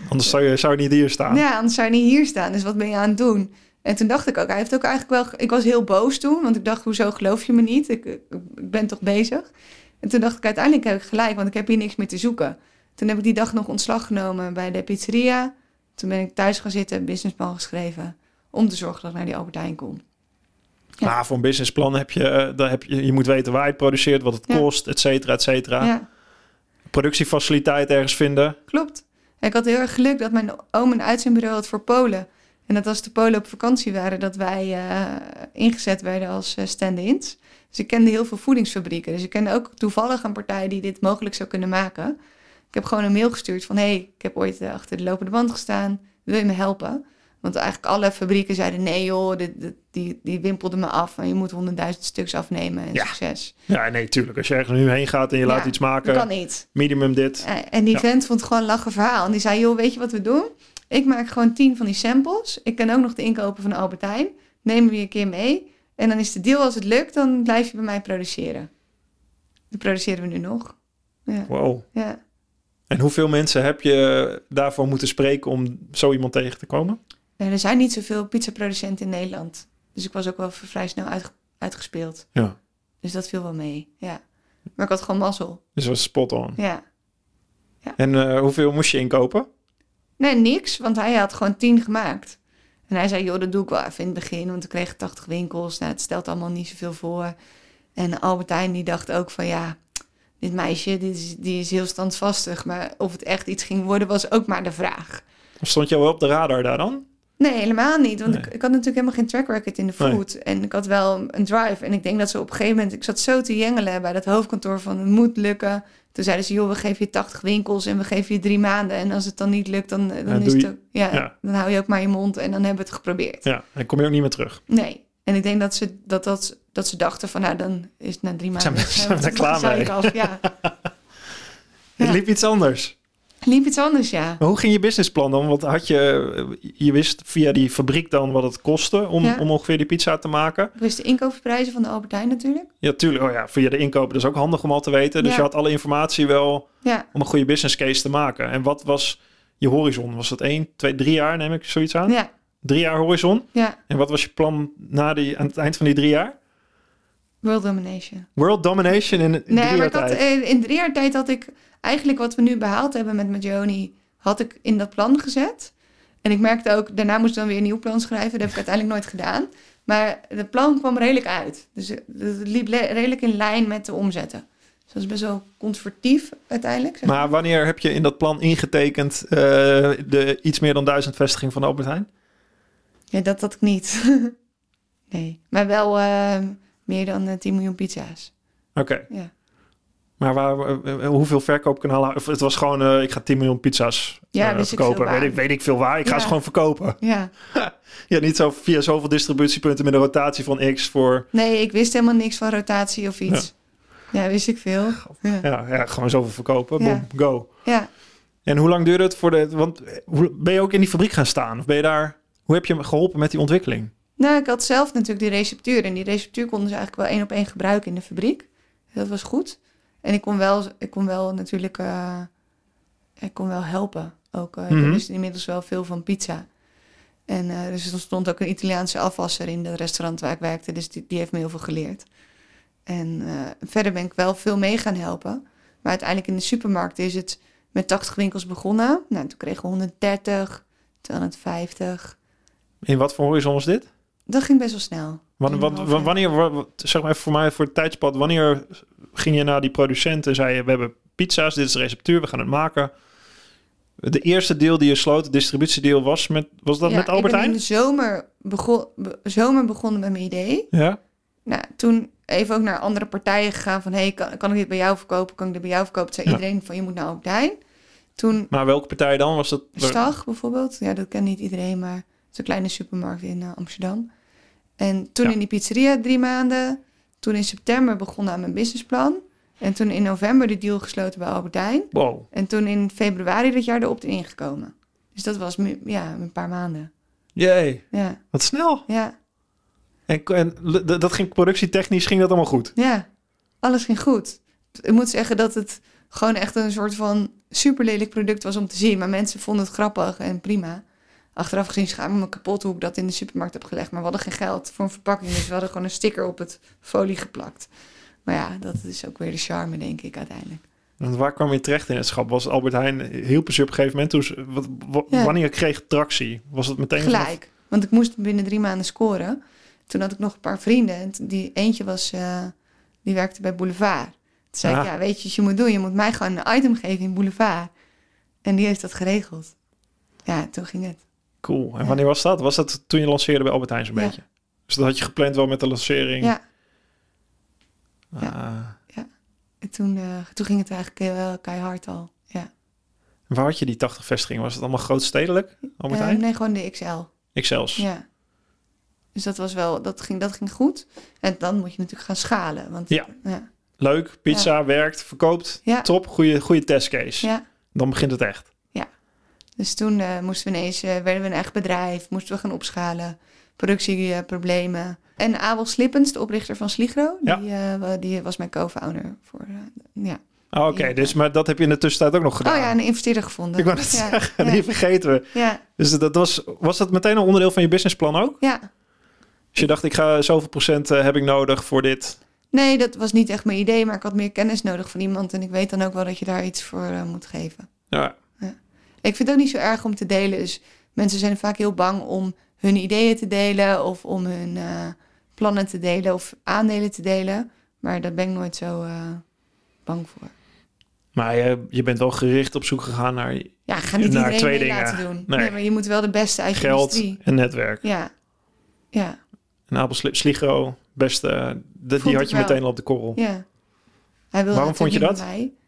Anders zou je, zou je niet hier staan. Ja, anders zou je niet hier staan. Dus wat ben je aan het doen? En toen dacht ik ook, hij heeft ook eigenlijk wel... Ik was heel boos toen, want ik dacht, hoezo geloof je me niet? Ik, ik ik ben toch bezig? En toen dacht ik, uiteindelijk heb ik gelijk, want ik heb hier niks meer te zoeken. Toen heb ik die dag nog ontslag genomen bij de pizzeria. Toen ben ik thuis gaan zitten, businessplan geschreven... om te zorgen dat ik naar die Albert Heijn kon. Ja. Maar voor een businessplan heb je, eh, dan heb je, je moet weten waar je het produceert, wat het Ja. kost, et cetera, et cetera. Ja, Productiefaciliteit ergens vinden. klopt. Ik had heel erg geluk dat mijn oom een uitzendbureau had voor Polen. En dat als de Polen op vakantie waren, dat wij eh, ingezet werden als eh, stand-ins. Dus ik kende heel veel voedingsfabrieken. Dus ik kende ook toevallig een partij die dit mogelijk zou kunnen maken. Ik heb gewoon een mail gestuurd van... hé, hey, ik heb ooit eh, achter de lopende band gestaan. Wil je me helpen? Want eigenlijk alle fabrieken zeiden... nee joh, dit, dit- die, die wimpelden me af. En je moet honderdduizend stuks afnemen en Ja. succes. Ja, nee, tuurlijk. Als je ergens nu heen gaat en je laat iets Dat maken, kan niet. minimum dit. En die Ja. vent vond het gewoon een lachen verhaal. En die zei, joh, weet je wat we doen? Ik maak gewoon tien van die samples. Ik kan ook nog de inkopen van Albert Heijn. Nemen we je een keer mee. En dan is de deal, als het lukt, dan blijf je bij mij produceren. Die produceren we nu nog. Ja, Wow. ja. En hoeveel mensen heb je daarvoor moeten spreken om zo iemand tegen te komen? Nee, er zijn niet zoveel pizzaproducenten in Nederland. Dus ik was ook wel vrij snel uitge- uitgespeeld. Ja. Dus dat viel wel mee, ja. Maar ik had gewoon mazzel, Dus was spot on. ja. En eh, hoeveel moest je inkopen? Nee, niks, want hij had gewoon tien gemaakt. En hij zei, joh, dat doe ik wel even in het begin, want we kregen 80 winkels. Nou, het stelt allemaal niet zoveel voor. En Albert Heijn die dacht ook van, ja, dit meisje, dit is, die is heel standvastig. Maar of het echt iets ging worden, was ook maar de vraag. Stond je wel op de radar daar dan? Nee, helemaal niet. Want Nee. ik, ik had natuurlijk helemaal geen track record in de Nee. food. En ik had wel een drive. En ik denk dat ze op een gegeven moment... Ik zat zo te jengelen bij dat hoofdkantoor van... Het moet lukken. Toen zeiden ze, joh, we geven je 80 winkels... en we geven je drie maanden. En als het dan niet lukt, dan, dan, Ja, is het ook, ja, ja. dan hou je ook maar je mond... en dan hebben we het geprobeerd. Ja, en kom je ook niet meer terug. Nee. En ik denk dat, ze, dat, dat, dat ze dachten van, nou, dan is het na drie Zijn maanden... we- zijn we daar klaar mee? ik af, (laughs) ja. Het Ja. liep iets anders. Liep iets anders, ja. Maar hoe ging je businessplan dan? Want had je, je wist via die fabriek dan wat het kostte om, Ja. om ongeveer die pizza te maken? Ik wist de inkoopprijzen van de Albert Heijn natuurlijk. Ja, tuurlijk. Oh ja, via de inkopen. Dat is ook handig om al te weten. Dus Ja. je had alle informatie wel om een goede business case te maken. En wat was je horizon? Was dat één, twee, drie jaar, neem ik zoiets aan? ja, Drie jaar horizon. ja. En wat was je plan na die, aan het eind van die drie jaar? World domination. World domination in, in Nee, drie maar jaar ik had, tijd. eh, in drie jaar tijd had ik eigenlijk wat we nu behaald hebben met Majoni, had ik in dat plan gezet. En ik merkte ook, daarna moest ik dan weer een nieuw plan schrijven. Dat heb ik uiteindelijk nooit gedaan. Maar het plan kwam redelijk uit. Dus het het liep redelijk in lijn met de omzetten. Dus dat is best wel conservatief uiteindelijk. zeg Maar wanneer heb je in dat plan ingetekend eh, de iets meer dan duizend vestiging van Albert Heijn? Ja, dat had ik niet. (laughs) nee, maar wel eh, meer dan eh, 10 miljoen pizza's. Oké. Ja. Maar waar, eh, eh, hoeveel verkoopkanalen? Of het was gewoon, eh, ik ga 10 miljoen pizza's Ja, eh, ik verkopen. waar. weet, ik, weet ik veel waar. Ik ga ze gewoon verkopen. Ja, (laughs) Ja, niet zo via zoveel distributiepunten met een rotatie van X voor... nee, ik wist helemaal niks van rotatie of iets. Ja, wist ik veel. Ja. Ja, ja gewoon zoveel verkopen. Boom, go. ja. En hoe lang duurde het voor de... Want eh, ben je ook in die fabriek gaan staan? Of ben je daar... Hoe heb je hem geholpen met die ontwikkeling? Nou, ik had zelf natuurlijk die receptuur. En die receptuur konden ze eigenlijk wel één op één gebruiken in de fabriek. Dat was goed. En ik kon wel, ik kon wel natuurlijk eh, ik kon wel helpen. Ook. Ik wist inmiddels wel veel van pizza. En eh, dus er stond ook een Italiaanse afwasser in het restaurant waar ik werkte. Dus die, die heeft me heel veel geleerd. En verder ben ik wel veel mee gaan helpen. Maar uiteindelijk in de supermarkt is het met 80 winkels begonnen. Nou, toen kregen we 130, 250. In wat voor horizon was dit? Dat ging best wel snel. Wanneer, wat, wanneer, wa- wa- zeg maar even voor mij voor het tijdspad, wanneer ging je naar die producent en zei je, we hebben pizza's, dit is de receptuur, we gaan het maken. De eerste deel die je sloot, de distributiedeal, was, met, was dat Ja, met Albert Heijn? in de zomer, begon, be- zomer begonnen met mijn idee. Ja. Nou, toen even ook naar andere partijen gegaan van... hey, kan, kan ik dit bij jou verkopen? Kan ik dit bij jou verkopen? Toen zei Ja. iedereen van, je moet naar Albert Heijn. Toen Maar welke partij dan? Was dat? Stag bijvoorbeeld. Ja, dat kent niet iedereen, maar het is een kleine supermarkt in eh, Amsterdam. En toen Ja. in die pizzeria drie maanden. Toen in september begonnen aan mijn businessplan. En toen in november de deal gesloten bij Albert Heijn. Wow. En toen in februari dat jaar de opt-in gekomen. Dus dat was ja, een paar maanden. Jee, Ja, wat snel. ja. En, en dat ging productietechnisch, ging dat allemaal goed? Ja, alles ging goed. Ik moet zeggen dat het gewoon echt een soort van super lelijk product was om te zien. Maar mensen vonden het grappig en prima. Achteraf gezien schaam ik me kapot hoe ik dat in de supermarkt heb gelegd. Maar we hadden geen geld voor een verpakking. Dus we hadden gewoon een sticker op het folie geplakt. Maar ja, dat is ook weer de charme, denk ik, uiteindelijk. Want waar kwam je terecht in het schap? Was Albert Heijn, ze je op een gegeven moment? Toen, wat, Ja. Wanneer kreeg tractie? Was het meteen vanaf- Gelijk. Want ik moest binnen drie maanden scoren. Toen had ik nog een paar vrienden. En die eentje was, eh, die werkte bij Boulevard. Toen zei ik, Ah. ja, weet je wat je moet doen? Je moet mij gewoon een item geven in Boulevard. En die heeft dat geregeld. Ja, toen ging het. Cool. En Ja. wanneer was dat? Was dat toen je lanceerde bij Albert Heijn zo'n Ja. beetje? Dus dat had je gepland wel met de lancering? Ja, Ah. en toen, eh, toen ging het eigenlijk wel keihard al. Ja. En Waar had je die 80 vestigingen? Was het allemaal grootstedelijk? Albert Eh, Heijn? nee, gewoon de XL. XL's? Ja. Dus dat was wel, dat ging, dat ging goed. En dan moet je natuurlijk gaan schalen. Want, Ja. Ja. Leuk, pizza, werkt, verkoopt. Ja. Top, goede, goede testcase. ja. Dan begint het echt. Dus toen eh, moesten we ineens, eh, werden we een echt bedrijf, moesten we gaan opschalen, productieproblemen. en Abel Slippens, de oprichter van Sligro, Ja. die, eh, die was mijn co-founder. Voor, ja. Ah, Oké, dus, maar dat heb je in de tussentijd ook nog gedaan. Oh ja, een investeerder gevonden. Ik wou net ja, zeggen, die vergeten we. ja, Dus dat was, was dat meteen een onderdeel van je businessplan ook? ja. Dus je dacht, ik ga zoveel procent heb ik nodig voor dit. Nee, dat was niet echt mijn idee, maar ik had meer kennis nodig van iemand. En ik weet dan ook wel dat je daar iets voor moet geven. Ja, Ik vind het ook niet zo erg om te delen. Dus mensen zijn vaak heel bang om hun ideeën te delen of om hun eh, plannen te delen of aandelen te delen. Maar daar ben ik nooit zo eh, bang voor. maar je, je bent wel gericht op zoek gegaan naar Ja, ga niet Naar twee dingen. laten doen. Nee. Nee. maar je moet wel de beste uit je geld industrie. en netwerk. Ja, ja, En Abel Sli- Sligro, beste, de, die had je wel. meteen al op de korrel. ja. Hij wilde Waarom vond je dat?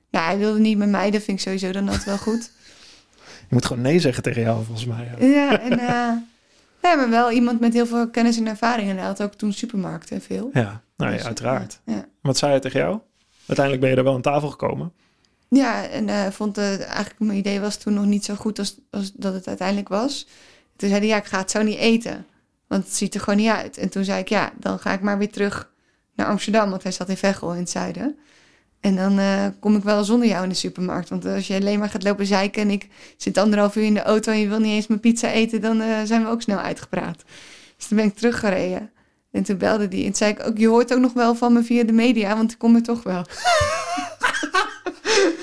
Ja, hij wilde niet met mij. Dat vind ik sowieso dan altijd wel goed. (laughs) Je moet gewoon nee zeggen tegen jou, volgens mij. Ja. Ja, en eh, Nee, maar wel iemand met heel veel kennis en ervaring. En hij had ook toen supermarkten veel. Ja, nou ja, Dus, uiteraard. Ja, ja. Wat zei hij tegen jou? Uiteindelijk ben je er wel aan tafel gekomen. Ja, en eh vond het eigenlijk mijn idee was toen nog niet zo goed als, als dat het uiteindelijk was. Toen zei hij, ja, ik ga het zo niet eten. Want het ziet er gewoon niet uit. En toen zei ik, ja, dan ga ik maar weer terug naar Amsterdam. Want hij zat in Veghel in het zuiden. En dan eh, kom ik wel zonder jou in de supermarkt. Want als je alleen maar gaat lopen zeiken... en ik zit anderhalf uur in de auto en je wil niet eens mijn pizza eten... dan eh, zijn we ook snel uitgepraat. Dus toen ben ik teruggereden. En toen belde die en toen zei ik ook... je hoort ook nog wel van me via de media, want ik kom er toch wel. (laughs)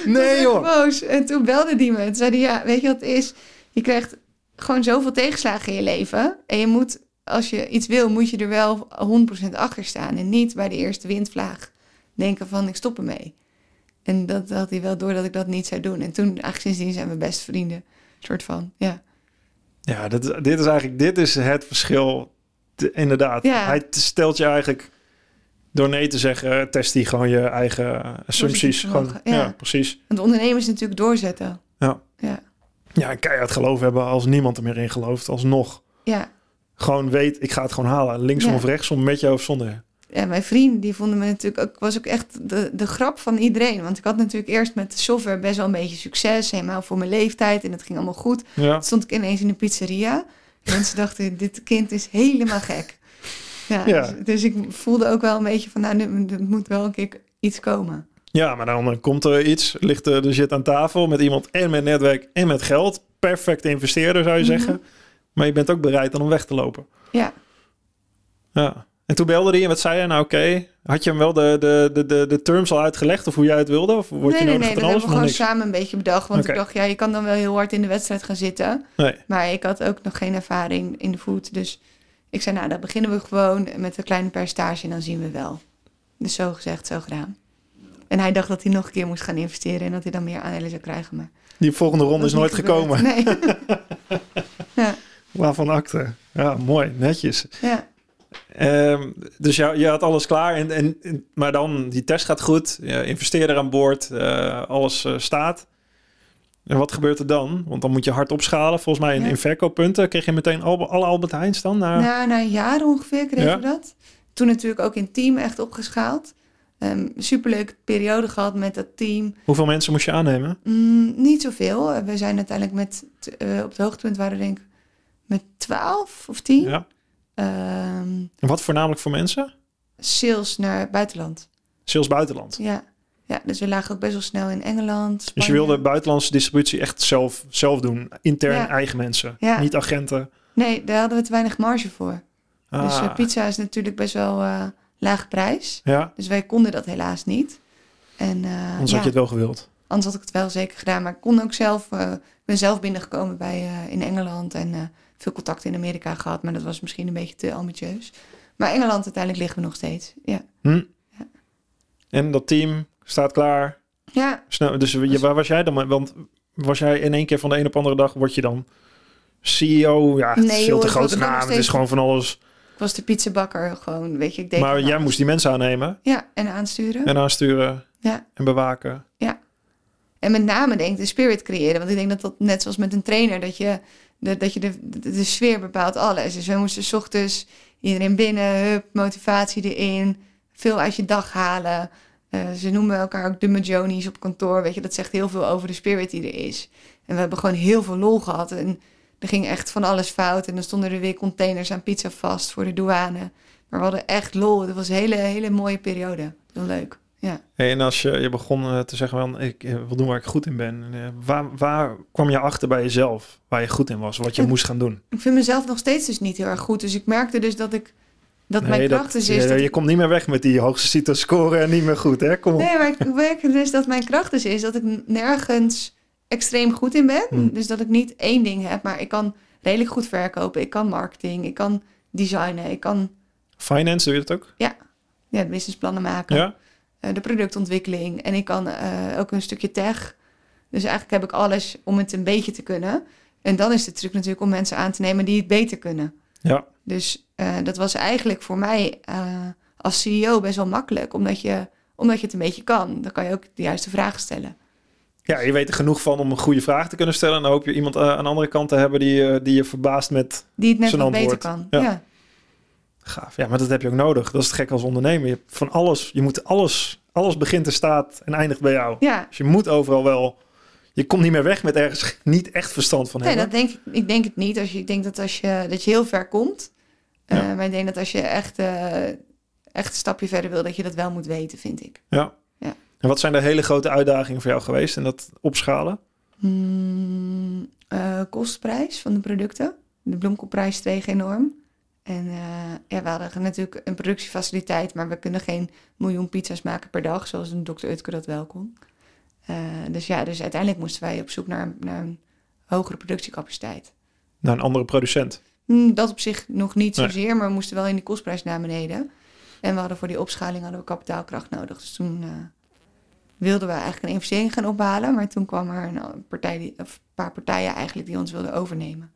Nee echt boos. En toen belde die me. Toen zei hij, ja, weet je wat het is? Je krijgt gewoon zoveel tegenslagen in je leven. En je moet, als je iets wil, moet je er wel 100% achter staan. En niet bij de eerste windvlaag denken van, ik stop ermee. En dat had hij wel door dat ik dat niet zou doen. En toen, eigenlijk sindsdien zijn we best vrienden. soort van, ja. Ja, dit, dit is eigenlijk dit is het verschil. Te- inderdaad. Ja. Hij stelt je eigenlijk door nee te zeggen, test hij gewoon je eigen assumpties. Gewoon, ja. ja. precies. Want ondernemers natuurlijk doorzetten. Ja. Ja. Ja, en keihard geloof hebben als niemand er meer in gelooft, alsnog. Ja. Gewoon weet, ik ga het gewoon halen. Linksom Ja. of rechtsom, met jou of zonder. Ja, mijn vrienden die vonden me natuurlijk ook, was ook echt de, de grap van iedereen. Want ik had natuurlijk eerst met de software best wel een beetje succes, helemaal voor mijn leeftijd en het ging allemaal goed. Ja. Toen stond ik ineens in een pizzeria. En mensen (laughs) dachten, dit kind is helemaal gek. Ja, Ja. Dus, dus ik voelde ook wel een beetje van, nou, nu- er moet wel een keer iets komen. Ja, maar dan komt er iets, ligt er de shit aan tafel met iemand en met netwerk en met geld. Perfect investeerder zou je Mhm. zeggen. Maar je bent ook bereid dan om weg te lopen. Ja. Ja. En toen belde hij en wat zei hij? Nou oké, had je hem wel de, de, de, de, de terms al uitgelegd of hoe jij het wilde? Of word nee, je nee, nodig nee, dat hebben we gewoon niks? samen een beetje bedacht. Want ik dacht, ja, je kan dan wel heel hard in de wedstrijd gaan zitten. Nee. Maar ik had ook nog geen ervaring in de food. Dus ik zei, nou, dan beginnen we gewoon met een kleine percentage en dan zien we wel. Dus zo gezegd, zo gedaan. En hij dacht dat hij nog een keer moest gaan investeren en dat hij dan meer aandelen zou krijgen. Maar Die volgende ronde is nooit gekomen. Nee. (laughs) ja, Waarvan akte. Ja, mooi, netjes. ja. Ehm, dus ja, je had alles klaar. En, en, maar dan, die test gaat goed. Je investeerder aan boord. eh, alles eh, staat. En wat gebeurt er dan? Want dan moet je hard opschalen. Volgens mij in, Ja. in verkooppunten kreeg je meteen al, alle Albert Heijns dan. Naar... Na, na een jaar ongeveer kregen Ja. we dat. Toen natuurlijk ook in team echt opgeschaald. Ehm superleuke periode gehad met dat team. Hoeveel mensen moest je aannemen? Mm, niet zoveel. Eh, We zijn uiteindelijk met, eh, op het hoogtepunt waren we denk ik met 12 of 10. Ja. Ehm, En wat voornamelijk voor mensen? sales naar buitenland. Sales buitenland. Ja. ja, dus we lagen ook best wel snel in Engeland. Dus je wilde buitenlandse distributie echt zelf, zelf doen. Intern Ja. eigen mensen. Ja. Niet agenten. Nee, daar hadden we te weinig marge voor. Dus Ah, eh, pizza is natuurlijk best wel eh laag prijs. Ja, Dus wij konden dat helaas niet. En, eh, anders ja, had je het wel gewild. anders had ik het wel zeker gedaan. Maar ik kon ook zelf... ik ben zelf binnengekomen bij, in Engeland. En veel contact in Amerika gehad. Maar dat was misschien een beetje te ambitieus. Maar Engeland uiteindelijk liggen we nog steeds. Ja, Hm? Ja. En dat team staat klaar. ja Snel, dus je, waar was jij dan? Want was jij in één keer van de een op andere dag, word je dan CEO? Ja, het Nee, is veel joh, te grote naam. nog Het is steeds- gewoon van alles. ik was de pizzabakker gewoon. Weet je, ik deed Maar jij moest die mensen aannemen Ja, en aansturen. en aansturen Ja. en bewaken. En met name denk ik de spirit creëren. Want ik denk dat dat net zoals met een trainer, dat je de, dat je de, de, sfeer bepaalt alles. Dus we moesten 's ochtends iedereen binnen, hup, motivatie erin, veel uit je dag halen. Eh, ze noemen elkaar ook de Majonies op kantoor. Weet je, dat zegt heel veel over de spirit die er is. En we hebben gewoon heel veel lol gehad. En er ging echt van alles fout. En dan stonden er weer containers aan pizza vast voor de douane. Maar we hadden echt lol. Het was een hele, hele mooie periode. Heel leuk. Ja. Hey, en als je, je begon eh, te zeggen van ik eh, wil doen waar ik goed in ben. En, eh, waar, waar kwam je achter bij jezelf waar je goed in was? Wat je Ik- moest gaan doen? Ik vind mezelf nog steeds dus niet heel erg goed. Dus ik merkte dus dat ik dat mijn kracht dus is. je, dat je ik- komt niet meer weg met die hoogste CITO score en niet meer goed, hè? Kom op. Nee, maar ik merkte dus dat mijn kracht dus is dat ik nergens extreem goed in ben. Hm. Dus dat ik niet één ding heb, maar ik kan redelijk goed verkopen. Ik kan marketing, ik kan designen, ik kan Finance, doe je dat ook? ja, businessplannen maken. Ja? Eh, de productontwikkeling en ik kan eh, ook een stukje tech. Dus eigenlijk heb ik alles om het een beetje te kunnen. En dan is de truc natuurlijk om mensen aan te nemen die het beter kunnen. Ja. Dus eh, dat was eigenlijk voor mij als CEO best wel makkelijk, omdat je, omdat je het een beetje kan. Dan kan je ook de juiste vragen stellen. Ja, je weet er genoeg van om een goede vraag te kunnen stellen. En dan hoop je iemand aan de andere kant te hebben die, die je verbaast met Die het net wat beter kan. Ja. Ja. Gaaf. Ja, maar dat heb je ook nodig. Dat is het gek als ondernemer. Je hebt van alles, je moet alles, alles begint en staat en eindigt bij jou. ja. Dus je moet overal wel, je komt niet meer weg met ergens (laughs) niet echt verstand van Nee, hebben. dat denk ik, ik denk het niet. Als je, ik denk dat als je, dat je heel ver komt. Eh, maar ik denk dat als je echt, eh, echt een stapje verder wil, dat je dat wel moet weten, vind ik. Ja. Ja. En wat zijn de hele grote uitdagingen voor jou geweest in dat opschalen? Hmm, kostprijs van de producten. De bloemkoolprijs steeg enorm. En eh, ja, we hadden natuurlijk een productiefaciliteit, maar we kunnen geen miljoen pizza's maken per dag, zoals een Dr. Utker dat wel kon. Eh, dus ja, dus uiteindelijk moesten wij op zoek naar, naar een hogere productiecapaciteit. Naar een andere producent. Hmm, dat op zich nog niet Nee. zozeer, maar we moesten wel in die kostprijs naar beneden. En we hadden voor die opschaling hadden we kapitaalkracht nodig. Dus toen eh, wilden we eigenlijk een investering gaan ophalen. Maar toen kwam er een, partij die, of een paar partijen eigenlijk die ons wilden overnemen.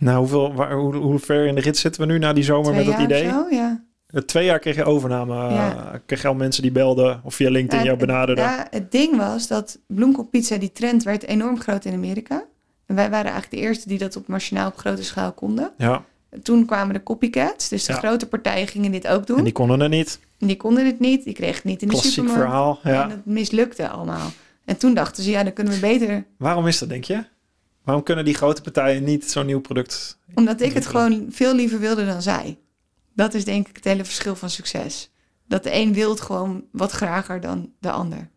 Nou, hoeveel, waar, hoe, hoe ver in de rit zitten we nu na die zomer Twee met dat idee? zo, ja. Eh, Twee jaar kreeg je overname. Ja. eh, Kreeg je al mensen die belden of via LinkedIn Ja, jou het- benaderden. Ja, het ding was dat bloemkoolpizza, die trend werd enorm groot in Amerika. En wij waren eigenlijk de eerste die dat op machinaal op grote schaal konden. Ja, Toen kwamen de copycats, dus de Ja. grote partijen gingen dit ook doen. en die konden er niet. En die konden het niet, die kregen het niet in de Klassiek supermarkt. verhaal. Ja. En het mislukte allemaal. En toen dachten ze, ja, dan kunnen we beter. Waarom is dat, denk je? Waarom kunnen die grote partijen niet zo'n nieuw product? Omdat ik het gewoon veel liever wilde dan zij. Dat is denk ik het hele verschil van succes. Dat de een wil het gewoon wat grager dan de ander.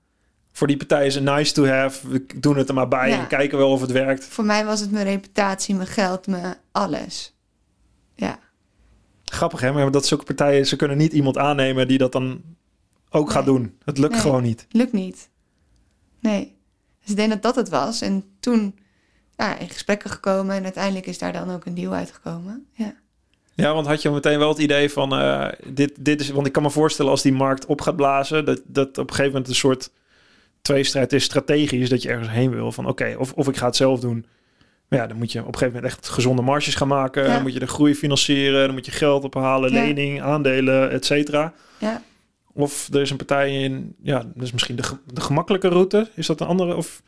Voor die partijen is het nice to have. We doen het er maar bij Ja. en kijken wel of het werkt. Voor mij was het mijn reputatie, mijn geld, mijn alles. Ja, Grappig hè, maar dat zulke partijen, ze kunnen niet iemand aannemen die dat dan ook gaat doen. Het lukt Nee. gewoon niet. lukt niet. Nee. Dus ik denk dat dat het was. En toen ja, in gesprekken gekomen en uiteindelijk is daar dan ook een deal uitgekomen. Ja. Ja, want had je meteen wel het idee van eh, dit, dit is, want ik kan me voorstellen als die markt op gaat blazen, dat, dat op een gegeven moment een soort tweestrijd is strategisch, dat je ergens heen wil van oké, of, of ik ga het zelf doen. Maar ja, dan moet je op een gegeven moment echt gezonde marges gaan maken. Ja. Dan moet je de groei financieren, dan moet je geld ophalen, Ja. lening, aandelen, et cetera. Ja. Of er is een partij in, ja, dat is misschien de, de gemakkelijke route. Is dat een andere? Of,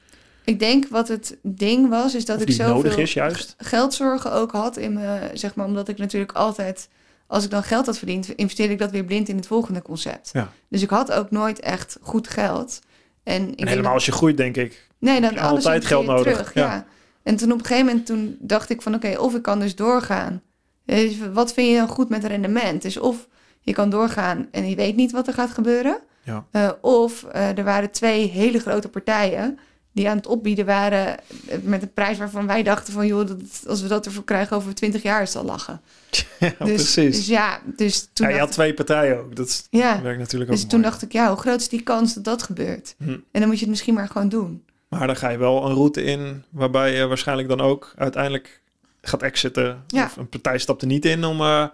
Ik denk wat het ding was, is dat ik zoveel nodig is juist? geldzorgen ook had in me, zeg maar, omdat ik natuurlijk altijd, als ik dan geld had verdiend, investeerde ik dat weer blind in het volgende concept. Ja. Dus ik had ook nooit echt goed geld. En, ik En helemaal dat- als je groeit, denk ik. nee, dan altijd geld nodig, Terug, ja. ja. En toen op een gegeven moment toen dacht ik van, oké, of ik kan dus doorgaan. Dus wat vind je dan goed met rendement? Dus of je kan doorgaan en je weet niet wat er gaat gebeuren. Ja. Eh, of eh, er waren twee hele grote partijen die aan het opbieden waren eh, met een prijs waarvan wij dachten van joh, dat, als we dat ervoor krijgen over 20 jaar is het al lachen. (laughs) ja, dus, precies. Dus ja, dus toen, ja, je had twee partijen ook. Dat ja, werkt natuurlijk ook dus toen dacht ik ja, hoe groot is die kans dat dat gebeurt? Hm. En dan moet je het misschien maar gewoon doen. Maar dan ga je wel een route in waarbij je waarschijnlijk dan ook uiteindelijk gaat exiten. Ja. Of een partij stapt er niet in om... eh,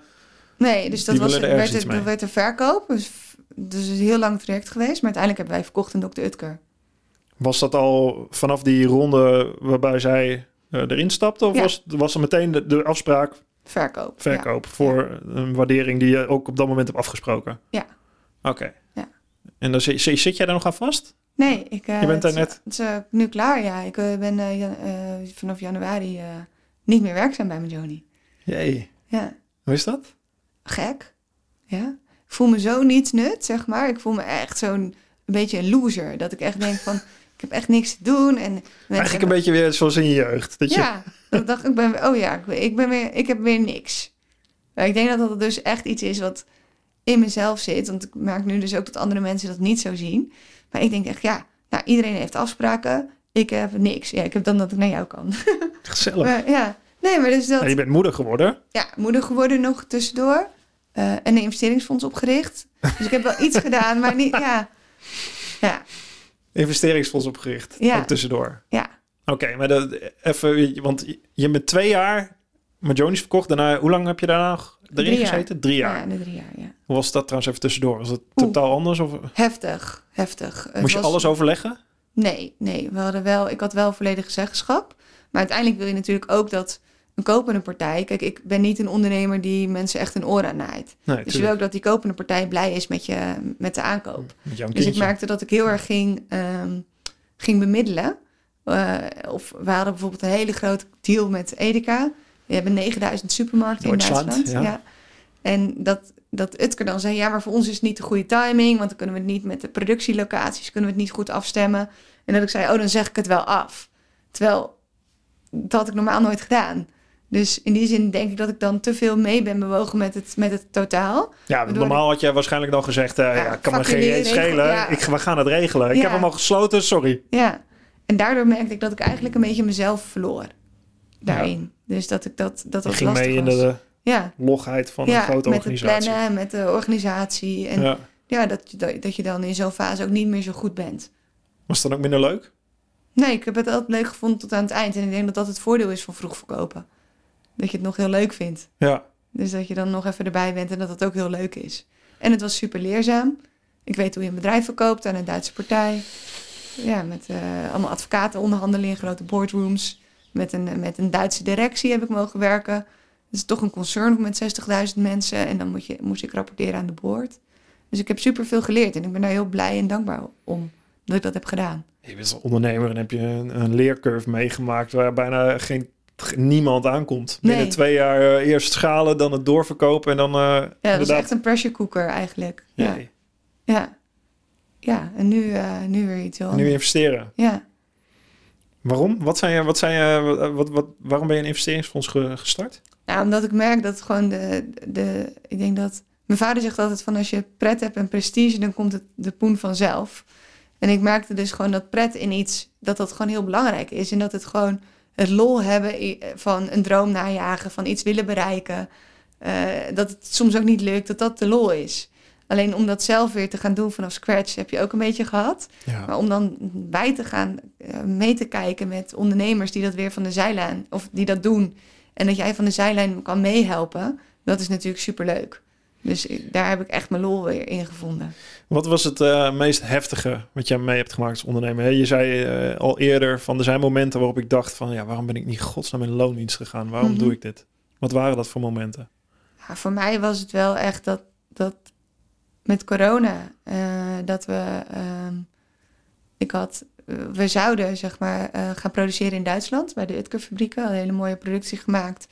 Nee, dus dat was, er werd, er, mee. werd er verkoop. Dus, dus het is een heel lang traject geweest. Maar uiteindelijk hebben wij verkocht aan Dr. Utker. Was dat al vanaf die ronde waarbij zij eh, erin stapte? Of Ja. was, was er meteen de, de afspraak Verkoop. verkoop voor een waardering die je ook op dat moment hebt afgesproken? Ja. Oké. Ja. En dan zit, zit jij daar nog aan vast? Nee, ik, eh, Je bent daar net- Het is eh, nu klaar, ja. Ik eh, ben eh, jan- eh, vanaf januari eh, niet meer werkzaam bij mijn Joni. Jee. Ja, Hoe is dat? gek. Ja. Ik voel me zo niets nut, zeg maar. Ik voel me echt zo'n beetje een loser. Dat ik echt denk van, (laughs) ik heb echt niks te doen. En Eigenlijk een beetje weer zoals in je jeugd. Dat je, Ja, dat dacht ik, ben, oh ja, ik, ben weer, ik heb weer niks. Ja, ik denk dat dat dus echt iets is wat in mezelf zit. Want ik merk nu dus ook dat andere mensen dat niet zo zien. Maar ik denk echt, ja, nou, iedereen heeft afspraken. Ik heb niks. Ja, ik heb dan dat ik naar jou kan. (laughs) Gezellig. Maar, ja, nee, maar dus dat... Je bent moeder geworden. Ja, moeder geworden nog tussendoor. Eh, en een investeringsfonds opgericht. Dus ik heb wel iets gedaan, maar niet, ja. Ja, Investeringsfonds opgericht. Ja. Ook tussendoor. ja. Oké, maar dat, even, want je bent twee jaar met Jonis verkocht. Daarna, hoe lang heb je daarna nog erin Drie jaar. gezeten? Drie jaar. Ja, drie jaar, ja. Hoe was dat trouwens even tussendoor? Was het Oeh. totaal anders? Of Heftig, heftig. Het moest je was- alles overleggen? Nee, nee. We hadden wel, ik had wel volledige zeggenschap. Maar uiteindelijk wil je natuurlijk ook dat een kopende partij... Kijk, ik ben niet een ondernemer die mensen echt een oor aan naait. Nee, Dus je wil ook dat die kopende partij blij is met, je, met de aankoop. Met Dus ik merkte dat ik heel erg ging, ehm, ging bemiddelen. Uh, of we hadden bijvoorbeeld een hele grote deal met Edeka. We hebben 9000 supermarkten in Duitsland. Ja. ja. En dat, dat Utker dan zei, ja, maar voor ons is het niet de goede timing, want dan kunnen we het niet met de productielocaties, kunnen we het niet goed afstemmen. En dat ik zei, oh, dan zeg ik het wel af. Terwijl, dat had ik normaal nooit gedaan. Dus in die zin denk ik dat ik dan te veel mee ben bewogen met het, met het totaal. Ja, normaal had jij waarschijnlijk dan gezegd, uh, ja, kan me geen reet schelen. Ik, we gaan het regelen. Ik heb hem al gesloten, sorry. Ja, en daardoor merkte ik dat ik eigenlijk een beetje mezelf verloor daarin. Dus dat ik dat, dat, dat ging mee in de ja. logheid van een grote organisatie. met het plannen, met de organisatie. En ja, ja dat, dat, dat je dan in zo'n fase ook niet meer zo goed bent. Was het dan ook minder leuk? Nee, ik heb het altijd leuk gevonden tot aan het eind. En ik denk dat dat het voordeel is van vroeg verkopen. Dat je het nog heel leuk vindt. Ja. Dus dat je dan nog even erbij bent en dat het ook heel leuk is. En het was super leerzaam. Ik weet hoe je een bedrijf verkoopt aan een Duitse partij. Ja, met uh, allemaal advocaten onderhandelen in grote boardrooms. Met een, met een Duitse directie heb ik mogen werken. Het is toch een concern met 60.000 mensen. En dan moet je, moest ik rapporteren aan de board. Dus ik heb super veel geleerd. En ik ben daar heel blij en dankbaar om dat ik dat heb gedaan. Je bent ondernemer en heb je een, een leercurve meegemaakt... waar bijna geen niemand aankomt. Binnen twee jaar uh, eerst schalen, dan het doorverkopen en dan... Uh, ja, dat is echt een pressure cooker eigenlijk. Ja. Ja. Ja, en nu, uh, nu weer iets heel Nu investeren. Ja. Waarom? Wat zijn je, wat zijn je, wat, wat, waarom ben je een investeringsfonds gestart? Nou, omdat ik merk dat gewoon de, de... Ik denk dat... Mijn vader zegt altijd van als je pret hebt en prestige, dan komt het de poen vanzelf. En ik merkte dus gewoon dat pret in iets, dat dat gewoon heel belangrijk is. En dat het gewoon het lol hebben van een droom najagen, van iets willen bereiken. Uh, dat het soms ook niet lukt, dat dat de lol is. Alleen om dat zelf weer te gaan doen vanaf scratch heb je ook een beetje gehad. Maar om dan bij te gaan uh, mee te kijken met ondernemers die dat weer van de zijlijn of die dat doen. En dat jij van de zijlijn kan meehelpen, dat is natuurlijk superleuk. Dus daar heb ik echt mijn lol weer in gevonden. Wat was het uh, meest heftige wat jij mee hebt gemaakt als ondernemer? Je zei uh, al eerder van er zijn momenten waarop ik dacht van ja, waarom ben ik niet godsnaam in loondienst gegaan? Waarom doe mhm. ik dit? Wat waren dat voor momenten? Ja, voor mij was het wel echt dat, dat met corona, uh, dat we, uh, ik had, we zouden zeg maar gaan produceren in Duitsland bij de Utker fabrieken. Een hele mooie productie gemaakt.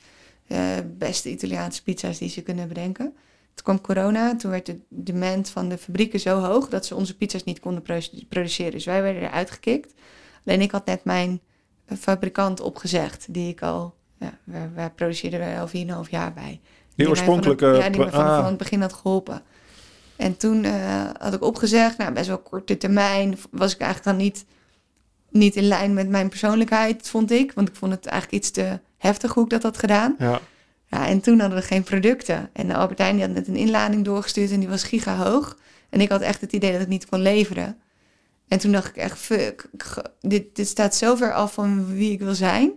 beste Italiaanse pizza's die ze kunnen bedenken. Toen kwam corona, toen werd de demand van de fabrieken zo hoog dat ze onze pizza's niet konden produceren. Dus wij werden eruit gekikt. Alleen ik had net mijn eh, fabrikant opgezegd, die ik al, ja, waar produceerden wij al 4,5 jaar bij. Die oorspronkelijke... ja, die me van, ah. het begin had geholpen. En toen uh, had ik opgezegd, nou best wel korte termijn, was ik eigenlijk dan niet, niet in lijn met mijn persoonlijkheid, vond ik. Want ik vond het eigenlijk iets te heftig hoe ik dat had gedaan. Ja. Ja, en toen hadden we geen producten. En de Albertijn die had net een inlading doorgestuurd en die was giga hoog. En ik had echt het idee dat ik niet kon leveren. En toen dacht ik echt, fuck, dit, dit staat zo ver af van wie ik wil zijn.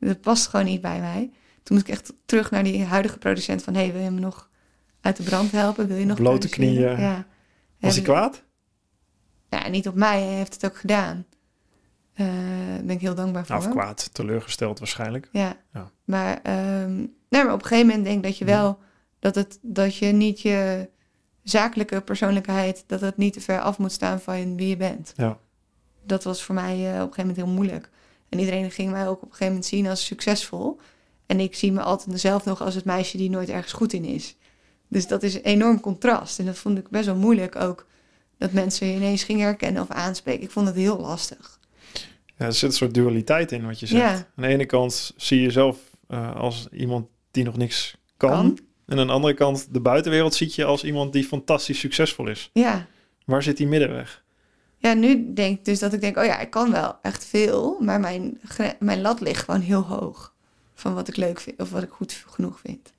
Dat past gewoon niet bij mij. Toen moest ik echt terug naar die huidige producent van... hey, wil je me nog uit de brand helpen? Wil je nog Blote knieën. Ja. Was hij kwaad? Ja, niet op mij. Hij heeft het ook gedaan. Uh, ben ik heel dankbaar voor. Nou, of kwaad, teleurgesteld waarschijnlijk. Ja, ja. Maar, um, nee, maar op een gegeven moment denk ik dat je wel... Dat, het, dat je niet je zakelijke persoonlijkheid... dat het niet te ver af moet staan van wie je bent. Ja. Dat was voor mij uh, op een gegeven moment heel moeilijk. En iedereen ging mij ook op een gegeven moment zien als succesvol. En ik zie me altijd mezelf nog als het meisje die nooit ergens goed in is. Dus dat is een enorm contrast. En dat vond ik best wel moeilijk ook. Dat mensen je ineens gingen herkennen of aanspreken. Ik vond het heel lastig. Ja, er zit een soort dualiteit in wat je zegt. Aan de ene kant zie je jezelf uh, als iemand die nog niks kan. En aan de andere kant, de buitenwereld ziet je als iemand die fantastisch succesvol is. Ja. Waar zit die middenweg? Ja, nu denk ik dus dat ik denk, oh ja, ik kan wel echt veel, maar mijn, mijn lat ligt gewoon heel hoog. Van wat ik leuk vind of wat ik goed genoeg vind.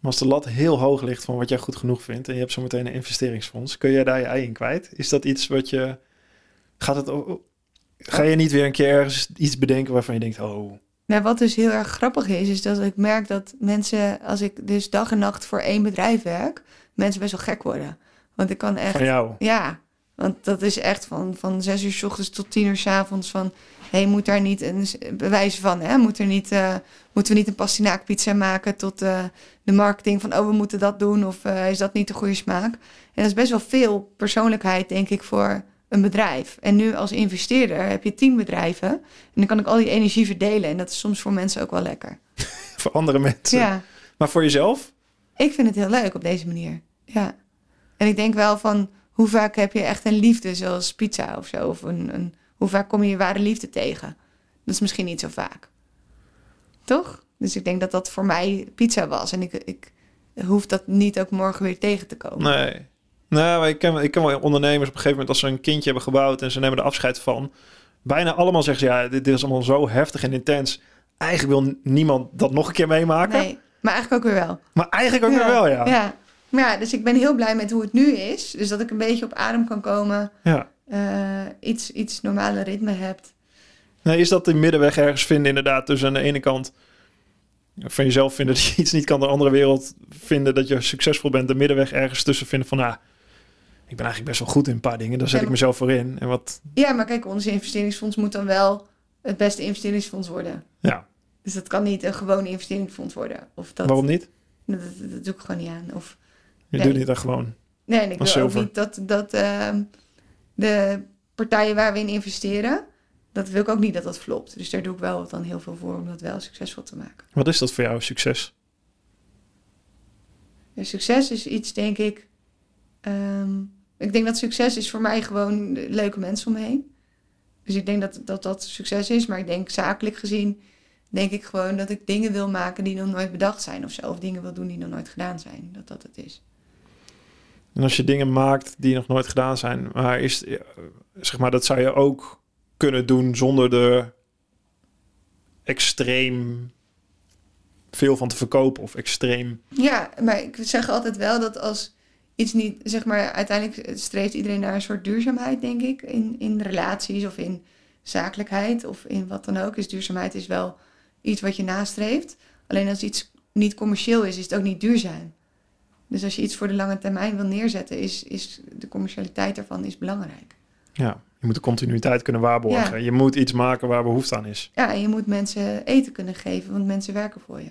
Maar als de lat heel hoog ligt van wat jij goed genoeg vindt en je hebt zo meteen een investeringsfonds, kun jij daar je ei in kwijt? Is dat iets wat je. Gaat het Ga je niet weer een keer ergens iets bedenken waarvan je denkt, oh... Nou, wat dus heel erg grappig is, is dat ik merk dat mensen, als ik dus dag en nacht voor één bedrijf werk, mensen best wel gek worden. Want ik kan echt... Van jou? Ja, want dat is echt van, van zes uur s ochtends tot tien uur s avonds van... hé, hey, moet daar niet een bewijs van, hè? Moet er niet, uh, moeten we niet een pastinaakpizza maken tot uh, de marketing van... oh, we moeten dat doen of uh, is dat niet de goede smaak? En dat is best wel veel persoonlijkheid, denk ik, voor een bedrijf. En nu als investeerder heb je tien bedrijven. En dan kan ik al die energie verdelen. En dat is soms voor mensen ook wel lekker. (laughs) voor andere mensen. Ja, Maar voor jezelf? ik vind het heel leuk op deze manier. Ja. En ik denk wel van, hoe vaak heb je echt een liefde zoals pizza of zo? Of een, een, hoe vaak kom je je ware liefde tegen? Dat is misschien niet zo vaak. Toch? Dus ik denk dat dat voor mij pizza was. En ik, ik hoef dat niet ook morgen weer tegen te komen. Nee. Nou, ik ken, ik ken wel ondernemers op een gegeven moment als ze een kindje hebben gebouwd en ze nemen er afscheid van. Bijna allemaal zeggen ze, ja, dit, dit is allemaal zo heftig en intens. Eigenlijk wil niemand dat nog een keer meemaken. Nee, maar eigenlijk ook weer wel. Maar eigenlijk ook weer wel, ja. ja. Maar ja, dus ik ben heel blij met hoe het nu is. Dus dat ik een beetje op adem kan komen. ja. eh, iets, iets normale ritme hebt. Nee, is dat die middenweg ergens vinden inderdaad tussen aan de ene kant van jezelf vinden dat je iets niet kan, de andere wereld vinden dat je succesvol bent, de middenweg ergens tussen vinden van, nou, ik ben eigenlijk best wel goed in een paar dingen, daar zet Ja, ik mezelf voor in. En wat, Ja, maar kijk, ons investeringsfonds moet dan wel het beste investeringsfonds worden. ja, Dus dat kan niet een gewoon investeringsfonds worden. Of dat, waarom niet? Dat, dat, dat doe ik gewoon niet aan. Of, Je Nee. doet niet dat gewoon. nee, en ik wil ook niet dat, dat ehm, de partijen waar we in investeren, dat wil ik ook niet dat dat flopt. Dus daar doe ik wel dan heel veel voor om dat wel succesvol te maken. Wat is dat voor jou, succes? Ja, succes is iets, denk ik. ehm, ik denk dat succes is voor mij gewoon leuke mensen om me heen. Dus ik denk dat, dat dat succes is. Maar ik denk zakelijk gezien, denk ik gewoon dat ik dingen wil maken die nog nooit bedacht zijn of zo. Of dingen wil doen die nog nooit gedaan zijn. Dat dat het is. En als je dingen maakt die nog nooit gedaan zijn, maar is, eh, zeg maar, dat zou je ook kunnen doen zonder er extreem veel van te verkopen of extreem. Ja, maar ik zeg altijd wel dat als iets niet, zeg maar, uiteindelijk streeft iedereen naar een soort duurzaamheid, denk ik. In, in relaties of in zakelijkheid of in wat dan ook. Dus duurzaamheid is wel iets wat je nastreeft. Alleen als iets niet commercieel is, is het ook niet duurzaam. Dus als je iets voor de lange termijn wil neerzetten, is, is de commercialiteit ervan is belangrijk. Ja, je moet de continuïteit kunnen waarborgen. Ja. Je moet iets maken waar behoefte aan is. Ja, en je moet mensen eten kunnen geven, want mensen werken voor je.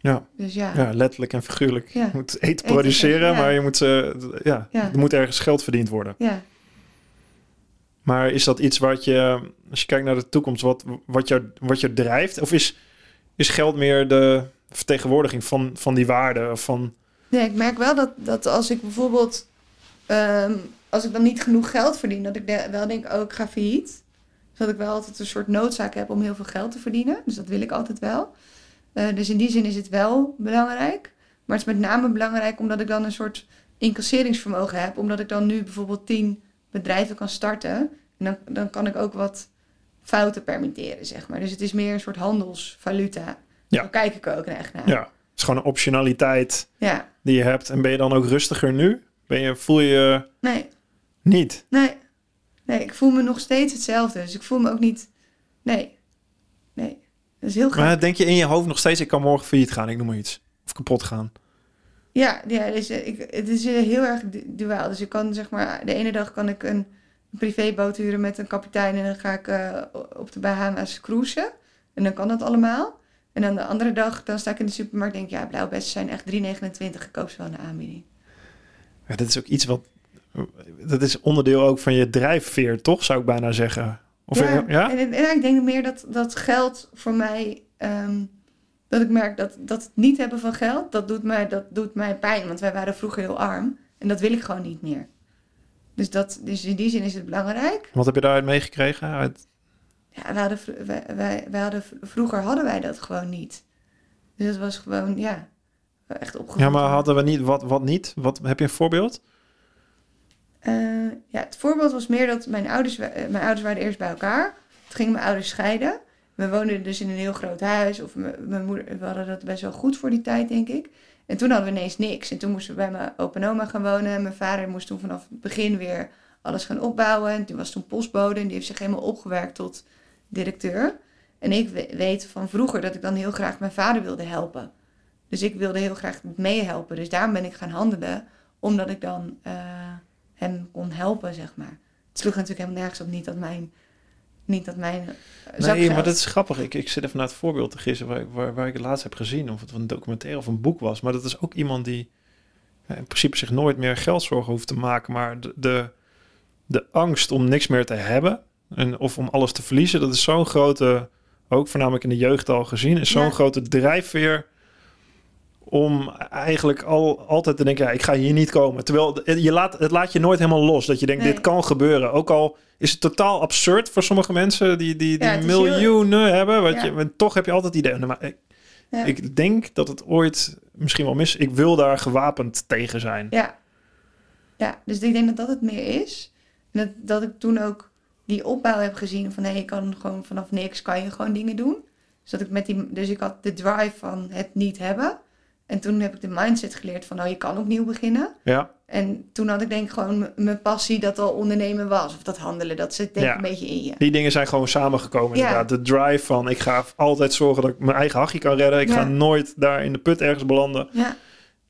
Ja, Dus ja, ja letterlijk en figuurlijk. Ja. Je moet eten produceren, ja. maar je moet, ze ja, er moet ergens geld verdiend worden. ja. Maar is dat iets wat je, als je kijkt naar de toekomst, wat, wat, jou, wat je drijft? Of is, is geld meer de vertegenwoordiging van, van die waarde? Of van, Nee, ik merk wel dat, dat als ik bijvoorbeeld... ehm, als ik dan niet genoeg geld verdien, dat ik de- wel denk, oh, ik ga failliet. Dus dat ik wel altijd een soort noodzaak heb om heel veel geld te verdienen. Dus dat wil ik altijd wel. Eh, dus in die zin is het wel belangrijk. Maar het is met name belangrijk omdat ik dan een soort incasseringsvermogen heb. Omdat ik dan nu bijvoorbeeld tien bedrijven kan starten. En dan, dan kan ik ook wat fouten permitteren, zeg maar. Dus het is meer een soort handelsvaluta. Ja. Daar kijk ik ook echt naar. ja, het is gewoon een optionaliteit ja. die je hebt. En ben je dan ook rustiger nu? Ben je, voel je je Nee, niet? Nee. Nee, ik voel me nog steeds hetzelfde. Dus ik voel me ook niet... Nee. Nee. Dat is heel grappig. Maar denk je in je hoofd nog steeds, ik kan morgen failliet gaan, ik noem maar iets. Of kapot gaan. Ja, ja dus, eh, ik, het is eh, heel erg du- duaal. Dus ik kan zeg maar... De ene dag kan ik een, een privéboot huren met een kapitein... en dan ga ik eh, op de Bahama's cruisen. En dan kan dat allemaal. En dan de andere dag, dan sta ik in de supermarkt... en denk ja, blauwbessen zijn echt 3,29. Ik koop ze wel in de aanbieding. Ja, dat is ook iets wat, dat is onderdeel ook van je drijfveer, toch? Zou ik bijna zeggen. Of ja, ja? En, en ik denk meer dat, dat geld voor mij... ehm, dat ik merk dat, dat het niet hebben van geld, dat doet, mij, dat doet mij pijn. Want wij waren vroeger heel arm. En dat wil ik gewoon niet meer. Dus, dat, dus in die zin is het belangrijk. Wat heb je daaruit meegekregen? Uit, Ja, wij hadden, wij, wij hadden, vroeger hadden wij dat gewoon niet. Dus dat was gewoon, ja, echt opgevoed. ja, maar hadden we niet, wat, wat niet? Wat, heb je een voorbeeld? Eh, ja, het voorbeeld was meer dat mijn ouders, eh, mijn ouders waren eerst bij elkaar. Toen gingen mijn ouders scheiden. We woonden dus in een heel groot huis. Of mijn moeder, we hadden dat best wel goed voor die tijd, denk ik. En toen hadden we ineens niks. En toen moesten we bij mijn opa en oma gaan wonen. En mijn vader moest toen vanaf het begin weer alles gaan opbouwen. En toen was toen postbode. En die heeft zich helemaal opgewerkt tot directeur. En ik we- weet van vroeger dat ik dan heel graag mijn vader wilde helpen. Dus ik wilde heel graag meehelpen. Dus daarom ben ik gaan handelen. Omdat ik dan eh, hem kon helpen, zeg maar. Het sloeg natuurlijk helemaal nergens op. Niet dat mijn, niet dat mijn eh, Nee, maar dat is grappig. Ik, ik zit even naar het voorbeeld te gissen waar, ik- waar, waar ik het laatst heb gezien. Of het een documentaire of een boek was. Maar dat is ook iemand die ja, in principe zich nooit meer geldzorgen hoeft te maken. Maar de, de, de angst om niks meer te hebben en, of om alles te verliezen, dat is zo'n grote, ook voornamelijk in de jeugd al gezien, is zo'n Ja. grote drijfveer om eigenlijk al, altijd te denken, ja, ik ga hier niet komen. Terwijl je laat, het laat je nooit helemaal los, dat je denkt, Nee. dit kan gebeuren. Ook al is het totaal absurd voor sommige mensen die, die, die Ja, heel- miljoenen hebben, wat Ja. je, maar toch heb je altijd idee, maar ik, Ja. ik denk dat het ooit misschien wel mis, ik wil daar gewapend tegen zijn. Ja. Ja, dus ik denk dat dat het meer is. En dat, dat ik toen ook die opbouw heb gezien van... hé, je kan gewoon vanaf niks kan je gewoon dingen doen. Dus, dat ik met die, dus ik had de drive van het niet hebben. En toen heb ik de mindset geleerd van... nou, je kan opnieuw beginnen. Ja, En toen had ik denk ik gewoon mijn passie dat al ondernemen was. Of dat handelen, dat zit denk ik Ja. een beetje in je. die dingen zijn gewoon samengekomen Ja. inderdaad. De drive van, ik ga altijd zorgen dat ik mijn eigen hachje kan redden. Ik Ja. ga nooit daar in de put ergens belanden. Ja.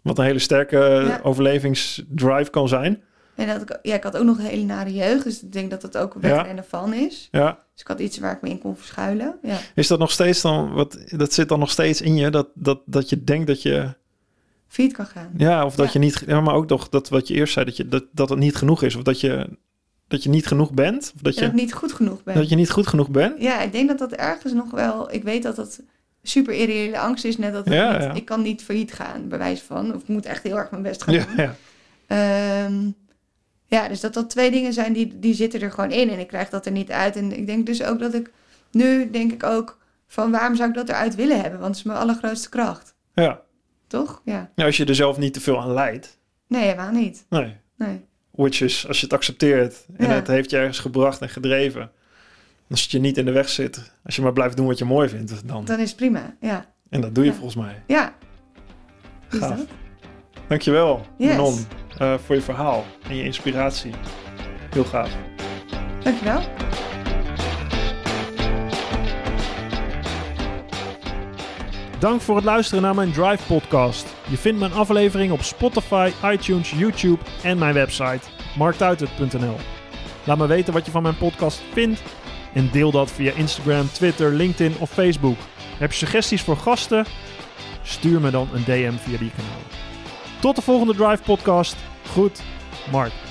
Wat een hele sterke Ja. overlevingsdrive kan zijn. En dat ik, ja, ik had ook nog een hele nare jeugd. Dus ik denk dat dat ook een Ja. wegrennen van is. Ja. Dus ik had iets waar ik me in kon verschuilen. Ja. Is dat nog steeds dan, wat, dat zit dan nog steeds in je, dat, dat, dat je denkt dat je, Fiet kan gaan. ja, of dat Ja. je niet, ja, maar ook toch dat wat je eerst zei, dat, je, dat, dat het niet genoeg is. Of dat je, dat je niet genoeg bent. Of dat Dat je, niet goed genoeg ben. dat je niet goed genoeg bent. Ja, ik denk dat dat ergens nog wel... Ik weet dat dat super irreële angst is. Net dat ik, Ja, niet, ja. ik kan niet failliet gaan, bij wijze van. Of ik moet echt heel erg mijn best gaan Ja, doen. ja. Ehm, ja, dus dat dat twee dingen zijn die, die zitten er gewoon in. En ik krijg dat er niet uit. En ik denk dus ook dat ik... Nu denk ik ook van waarom zou ik dat eruit willen hebben? Want het is mijn allergrootste kracht. ja. Toch? Ja. Ja, als je er zelf niet te veel aan leidt. Nee, helemaal niet. Nee. Nee. Which is, als je het accepteert en Ja. het heeft je ergens gebracht en gedreven. Als het je niet in de weg zit, als je maar blijft doen wat je mooi vindt, dan. Dan is het prima. Ja. En dat doe je Ja. volgens mij. Ja. Is Gaaf. dat? Dankjewel, Yes. Manon, eh, voor je verhaal en je inspiratie. Heel gaaf. Dankjewel. Dank voor het luisteren naar mijn Drive podcast. Je vindt mijn aflevering op Spotify, iTunes, YouTube en mijn website marktuitert.nl. Laat me weten wat je van mijn podcast vindt en deel dat via Instagram, Twitter, LinkedIn of Facebook. Heb je suggesties voor gasten? Stuur me dan een DM via die kanalen. Tot de volgende Drive podcast. Goed, Mark.